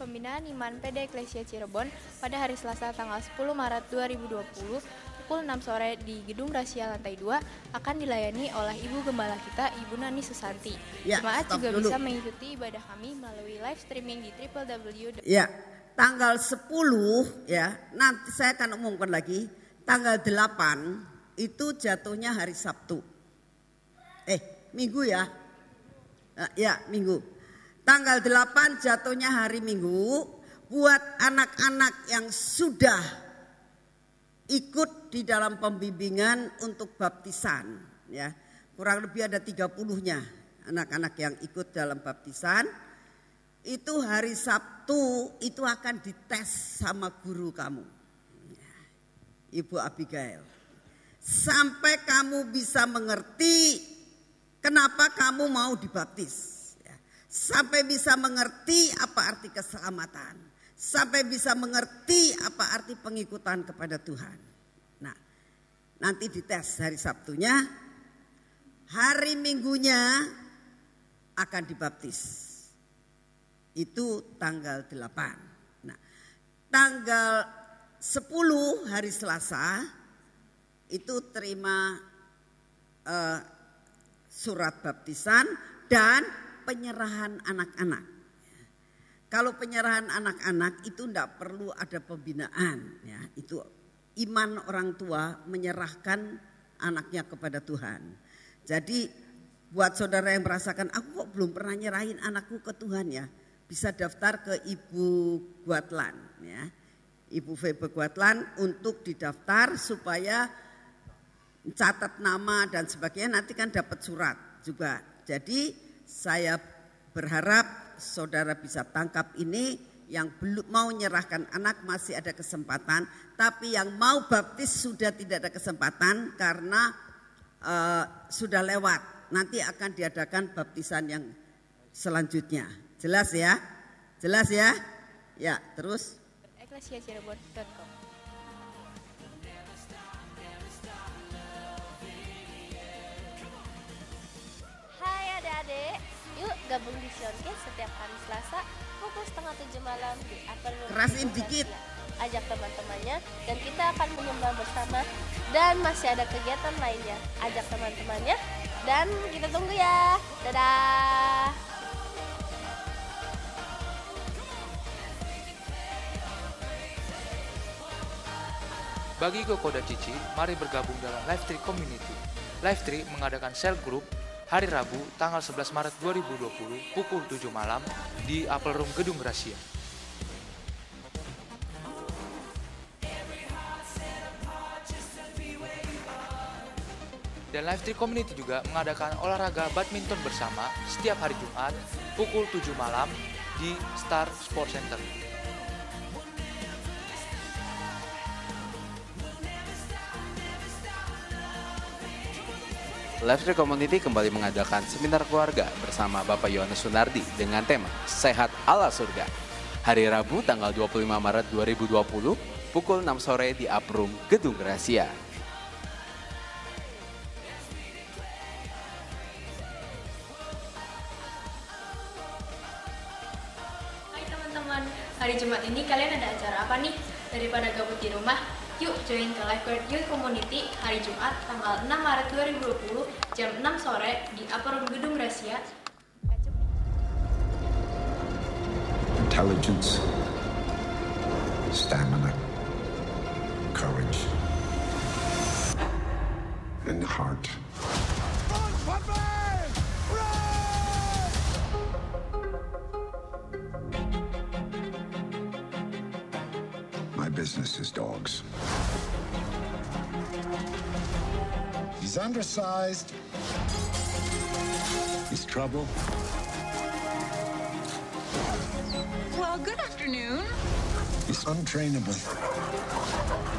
Pembinaan Iman PD Eklesia Cirebon pada hari Selasa tanggal 10 Maret 2020 pukul 6 sore di Gedung Rahasia Lantai 2 akan dilayani oleh Ibu Gembala kita, Ibu Nani Susanti. Ya, Jemaat juga dulu. bisa mengikuti ibadah kami melalui live streaming di www. Ya, tanggal 10 ya, nanti saya akan umumkan lagi. Tanggal 8 itu jatuhnya hari Sabtu. Eh, Minggu ya. Uh, ya, Minggu. Tanggal 8 jatuhnya hari Minggu buat anak-anak yang sudah ikut di dalam pembimbingan untuk baptisan ya. Kurang lebih ada 30-nya anak-anak yang ikut dalam baptisan. Itu hari Sabtu itu akan dites sama guru kamu. Ibu Abigail. Sampai kamu bisa mengerti kenapa kamu mau dibaptis. Ya. Sampai bisa mengerti apa arti keselamatan. Sampai bisa mengerti apa arti pengikutan kepada Tuhan. Nah, nanti dites hari Sabtunya. Hari Minggunya akan dibaptis. Itu tanggal 8. Nah, tanggal 10 hari Selasa itu terima uh, surat baptisan dan penyerahan anak-anak. Kalau penyerahan anak-anak itu tidak perlu ada pembinaan, ya itu iman orang tua menyerahkan anaknya kepada Tuhan. Jadi buat saudara yang merasakan aku kok belum pernah nyerahin anakku ke Tuhan ya, bisa daftar ke Ibu Guatlan ya. Ibu Febe Guatlan untuk didaftar supaya catat nama dan sebagainya nanti kan dapat surat juga. Jadi saya berharap saudara bisa tangkap ini yang belum mau menyerahkan anak masih ada kesempatan, tapi yang mau baptis sudah tidak ada kesempatan karena uh, sudah lewat. Nanti akan diadakan baptisan yang selanjutnya. Jelas ya? Jelas ya? Ya, terus? eklesiacirebon.com Hai gabung di Sionkes setiap hari Selasa pukul setengah tujuh malam di Upper Room. Kerasin dikit. Ajak teman-temannya dan kita akan menyembah bersama dan masih ada kegiatan lainnya. Ajak teman-temannya dan kita tunggu ya. Dadah. Bagi Koko dan Cici, mari bergabung dalam Live Tree Community. Live Tree mengadakan sel group hari Rabu tanggal 11 Maret 2020 pukul 7 malam di Apple Room Gedung Gracia. Dan Live Tree Community juga mengadakan olahraga badminton bersama setiap hari Jumat pukul 7 malam di Star Sport Center. Live Community kembali mengadakan seminar keluarga bersama Bapak Yohanes Sunardi dengan tema Sehat ala Surga. Hari Rabu tanggal 25 Maret 2020 pukul 6 sore di Aprum Gedung Gracia. Hai teman-teman, hari Jumat ini kalian ada acara apa nih? Daripada gabut di rumah, Yuk join ke Lifeguard Youth Community hari Jumat tanggal 6 Maret 2020 jam 6 sore di Upper Room Gedung Rahasia. Intelligence, stamina, courage, and heart. My business is dogs. He's undersized. He's trouble. Well, good afternoon. He's untrainable.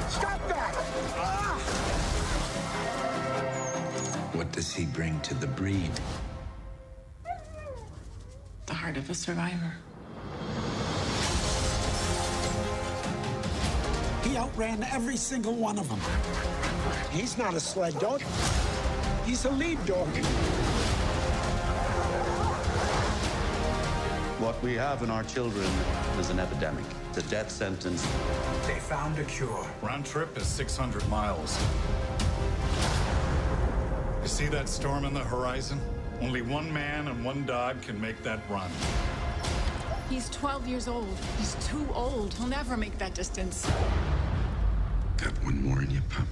Stop that! Ah! What does he bring to the breed? The heart of a survivor. He outran every single one of them. He's not a sled dog. He's a lead dog. What we have in our children is an epidemic. It's a death sentence. They found a cure. Round trip is 600 miles. You see that storm on the horizon? Only one man and one dog can make that run. He's 12 years old. He's too old. He'll never make that distance. Got one more in you, pup.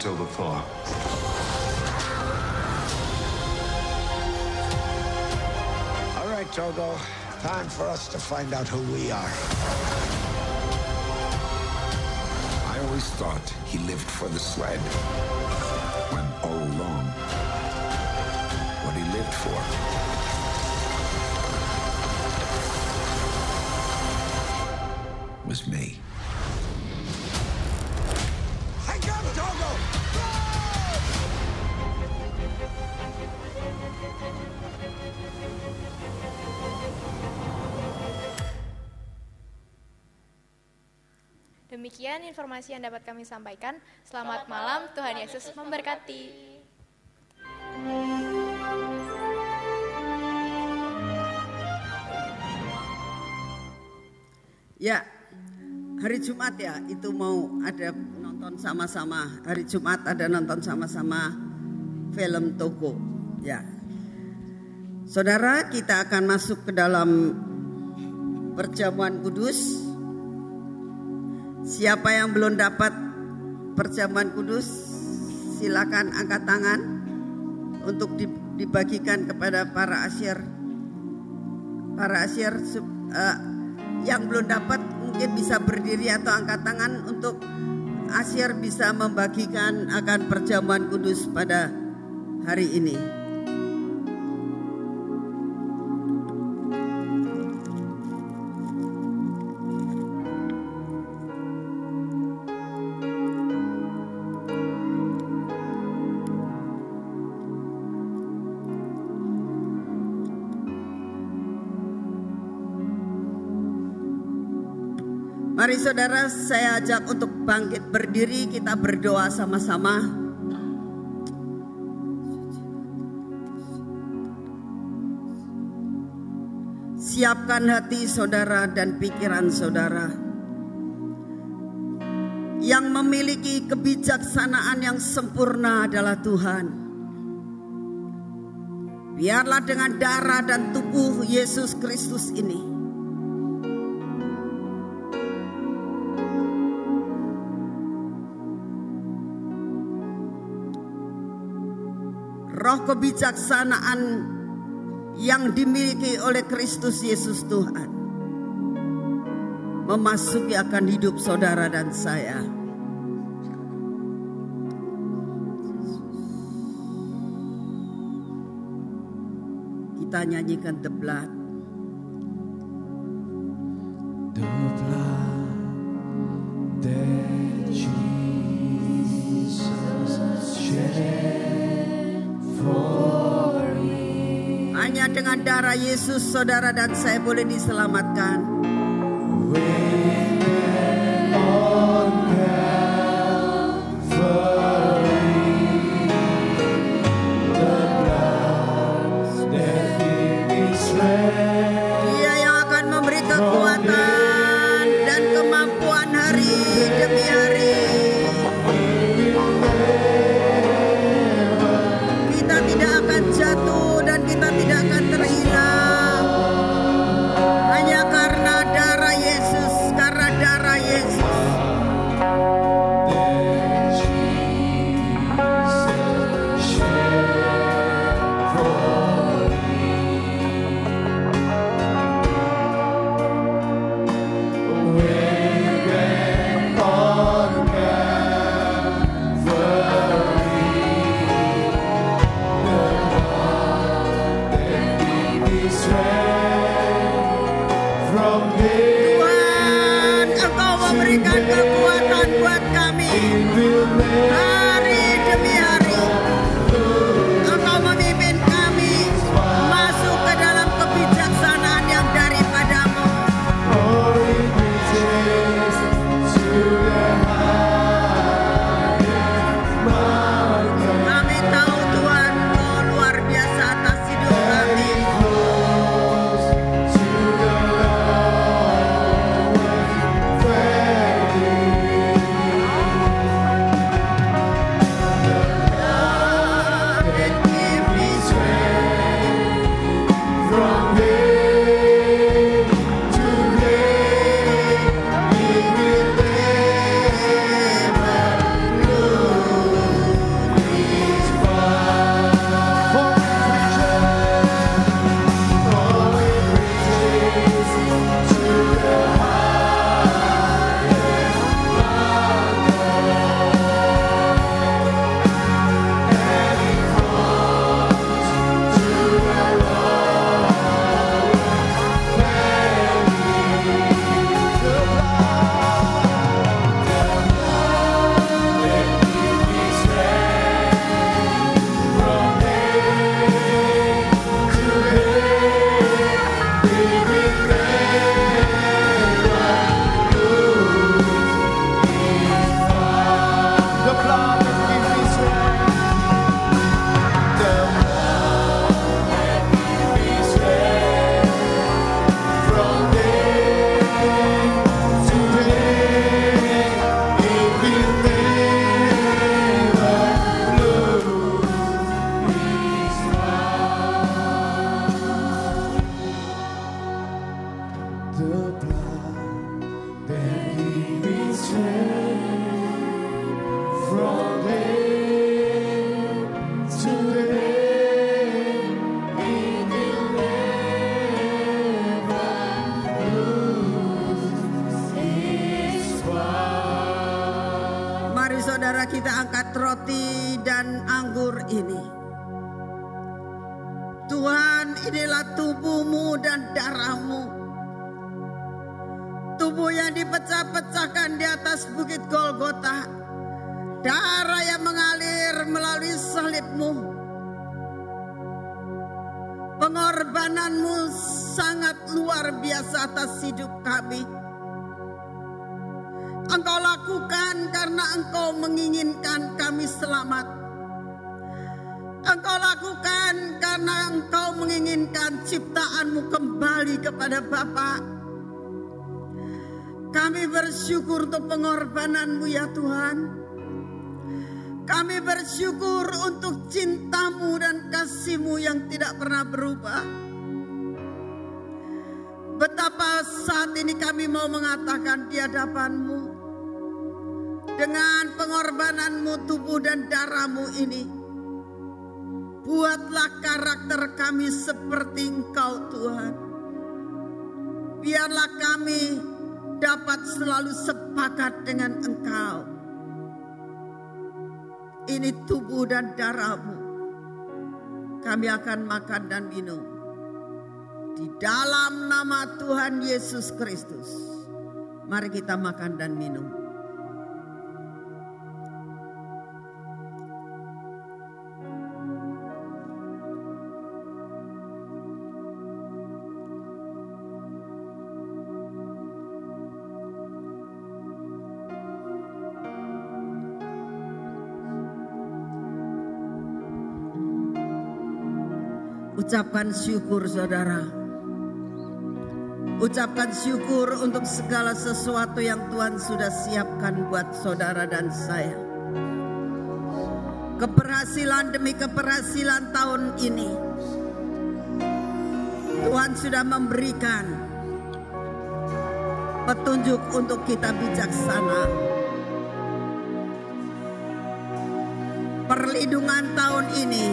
Don't find him till the thaw. All right, Togo. Time for us to find out who we are. I always thought he lived for the sled. When all along. What he lived for. Was me. Demikian informasi yang dapat kami sampaikan. Selamat malam, Tuhan Yesus memberkati. Ya, hari Jumat ya itu mau ada nonton sama-sama. Hari Jumat ada nonton sama-sama film Toko. Ya. Saudara, kita akan masuk ke dalam perjamuan kudus. Siapa yang belum dapat perjamuan kudus, silakan angkat tangan untuk dibagikan kepada para asyir. Para asyir uh, yang belum dapat mungkin bisa berdiri atau angkat tangan untuk asyir bisa membagikan akan perjamuan kudus pada hari ini. Mari saudara saya ajak untuk bangkit berdiri kita berdoa sama-sama. Siapkan hati saudara dan pikiran saudara. Yang memiliki kebijaksanaan yang sempurna adalah Tuhan. Biarlah dengan darah dan tubuh Yesus Kristus ini roh kebijaksanaan yang dimiliki oleh Kristus Yesus Tuhan memasuki akan hidup saudara dan saya. Kita nyanyikan the. Dengan darah Yesus saudara dan saya boleh diselamatkan. Kepada Bapa. Kami bersyukur untuk pengorbananmu ya Tuhan. Kami bersyukur untuk cintamu dan kasihmu yang tidak pernah berubah. Betapa saat ini kami mau mengatakan di hadapanmu. Dengan pengorbananmu tubuh dan darahmu ini. Buatlah karakter kami seperti engkau Tuhan. Biarlah kami dapat selalu sepakat dengan engkau. Ini tubuh dan darahmu. Kami akan makan dan minum. Di dalam nama Tuhan Yesus Kristus. Mari kita makan dan minum. Ucapkan syukur saudara. Ucapkan syukur untuk segala sesuatu yang Tuhan sudah siapkan buat saudara dan saya. Keberhasilan demi keberhasilan tahun ini. Tuhan sudah memberikan petunjuk untuk kita bijaksana. Perlindungan tahun ini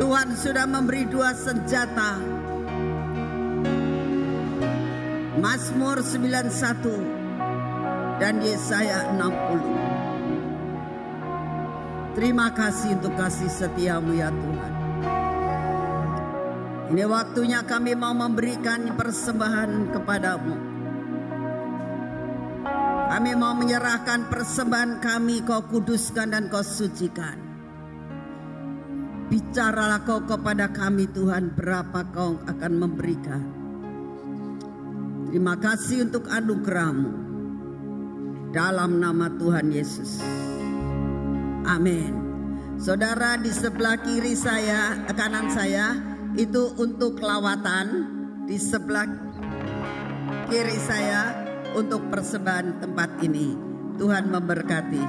Tuhan sudah memberi dua senjata. Mazmur 91 dan Yesaya 60. Terima kasih untuk kasih setiamu ya Tuhan. Ini waktunya kami mau memberikan persembahan kepadamu. Kami mau menyerahkan persembahan kami kau kuduskan dan kau sucikan. Bicaralah kau kepada kami Tuhan berapa kau akan memberikan. Terima kasih untuk anugerahmu. Dalam nama Tuhan Yesus. Amin. Saudara di sebelah kiri saya, kanan saya itu untuk lawatan. Di sebelah kiri saya untuk persembahan tempat ini. Tuhan memberkati.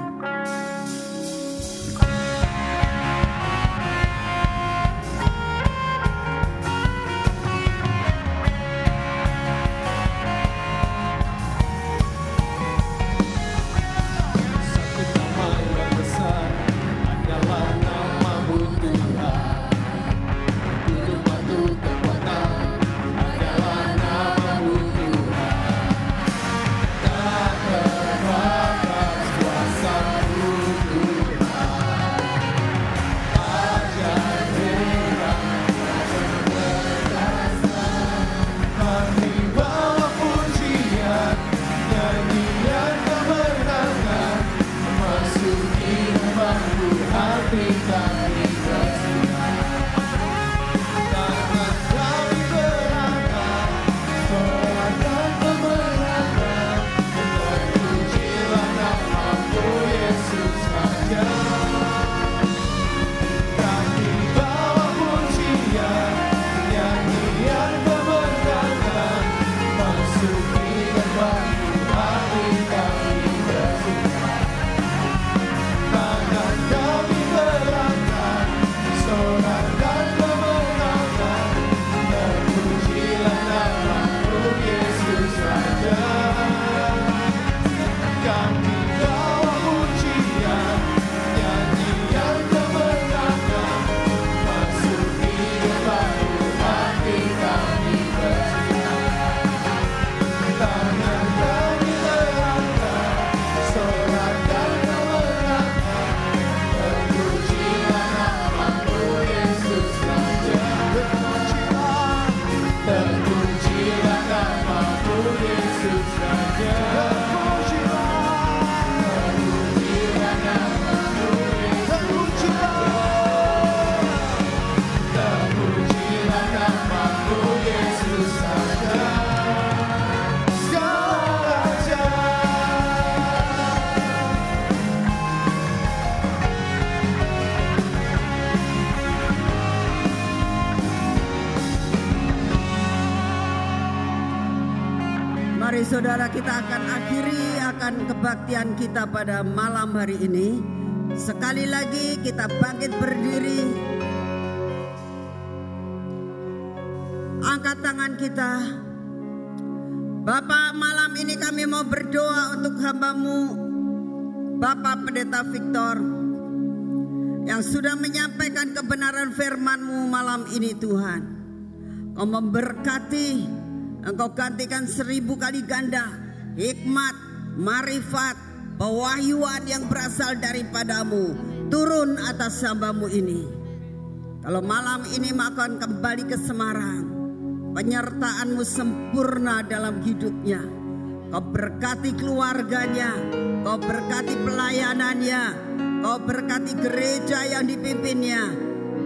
Kita pada malam hari ini. Sekali lagi kita bangkit berdiri. Angkat tangan kita. Bapak malam ini kami mau berdoa untuk hambamu Bapak Pendeta Victor yang sudah menyampaikan kebenaran firman-Mu malam ini Tuhan. Kau memberkati, Engkau gantikan seribu kali ganda hikmat, marifat, pewahyuan yang berasal daripadamu turun atas hambamu ini. Kalau malam ini makan kembali ke Semarang, penyertaanmu sempurna dalam hidupnya. Kau berkati keluarganya, kau berkati pelayanannya, kau berkati gereja yang dipimpinnya.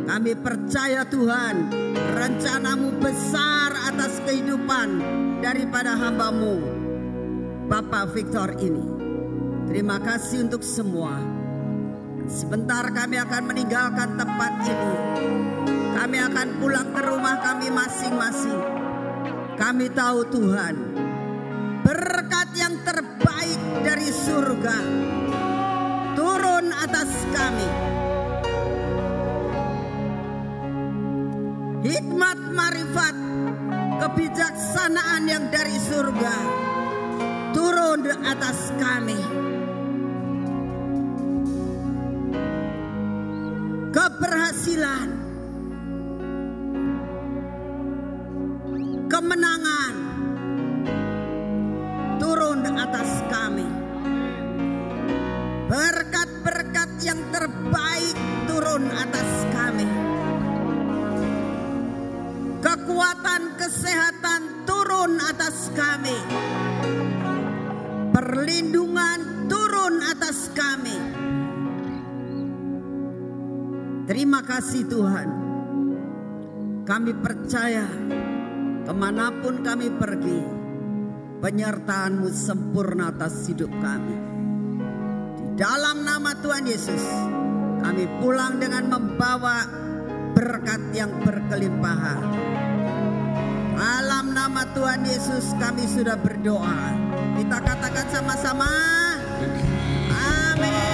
Kami percaya Tuhan, rencanamu besar atas kehidupan daripada hambamu, Bapak Victor ini. Terima kasih untuk semua. Sebentar kami akan meninggalkan tempat ini. Kami akan pulang ke rumah kami masing-masing. Kami tahu Tuhan, berkat yang terbaik dari surga turun atas kami. Hikmat marifat, kebijaksanaan yang dari surga turun atas kami. Keberhasilan, kemenangan turun atas kami. Berkat-berkat yang terbaik turun atas kami. Kekuatan kesehatan turun atas kami. Perlindungan turun atas kami. Terima kasih Tuhan. Kami percaya ke mana pun kami pergi, penyertaanmu sempurna atas hidup kami. Di dalam nama Tuhan Yesus, kami pulang dengan membawa berkat yang berkelimpahan. Dalam nama Tuhan Yesus kami sudah berdoa. Kita katakan sama-sama. Amin.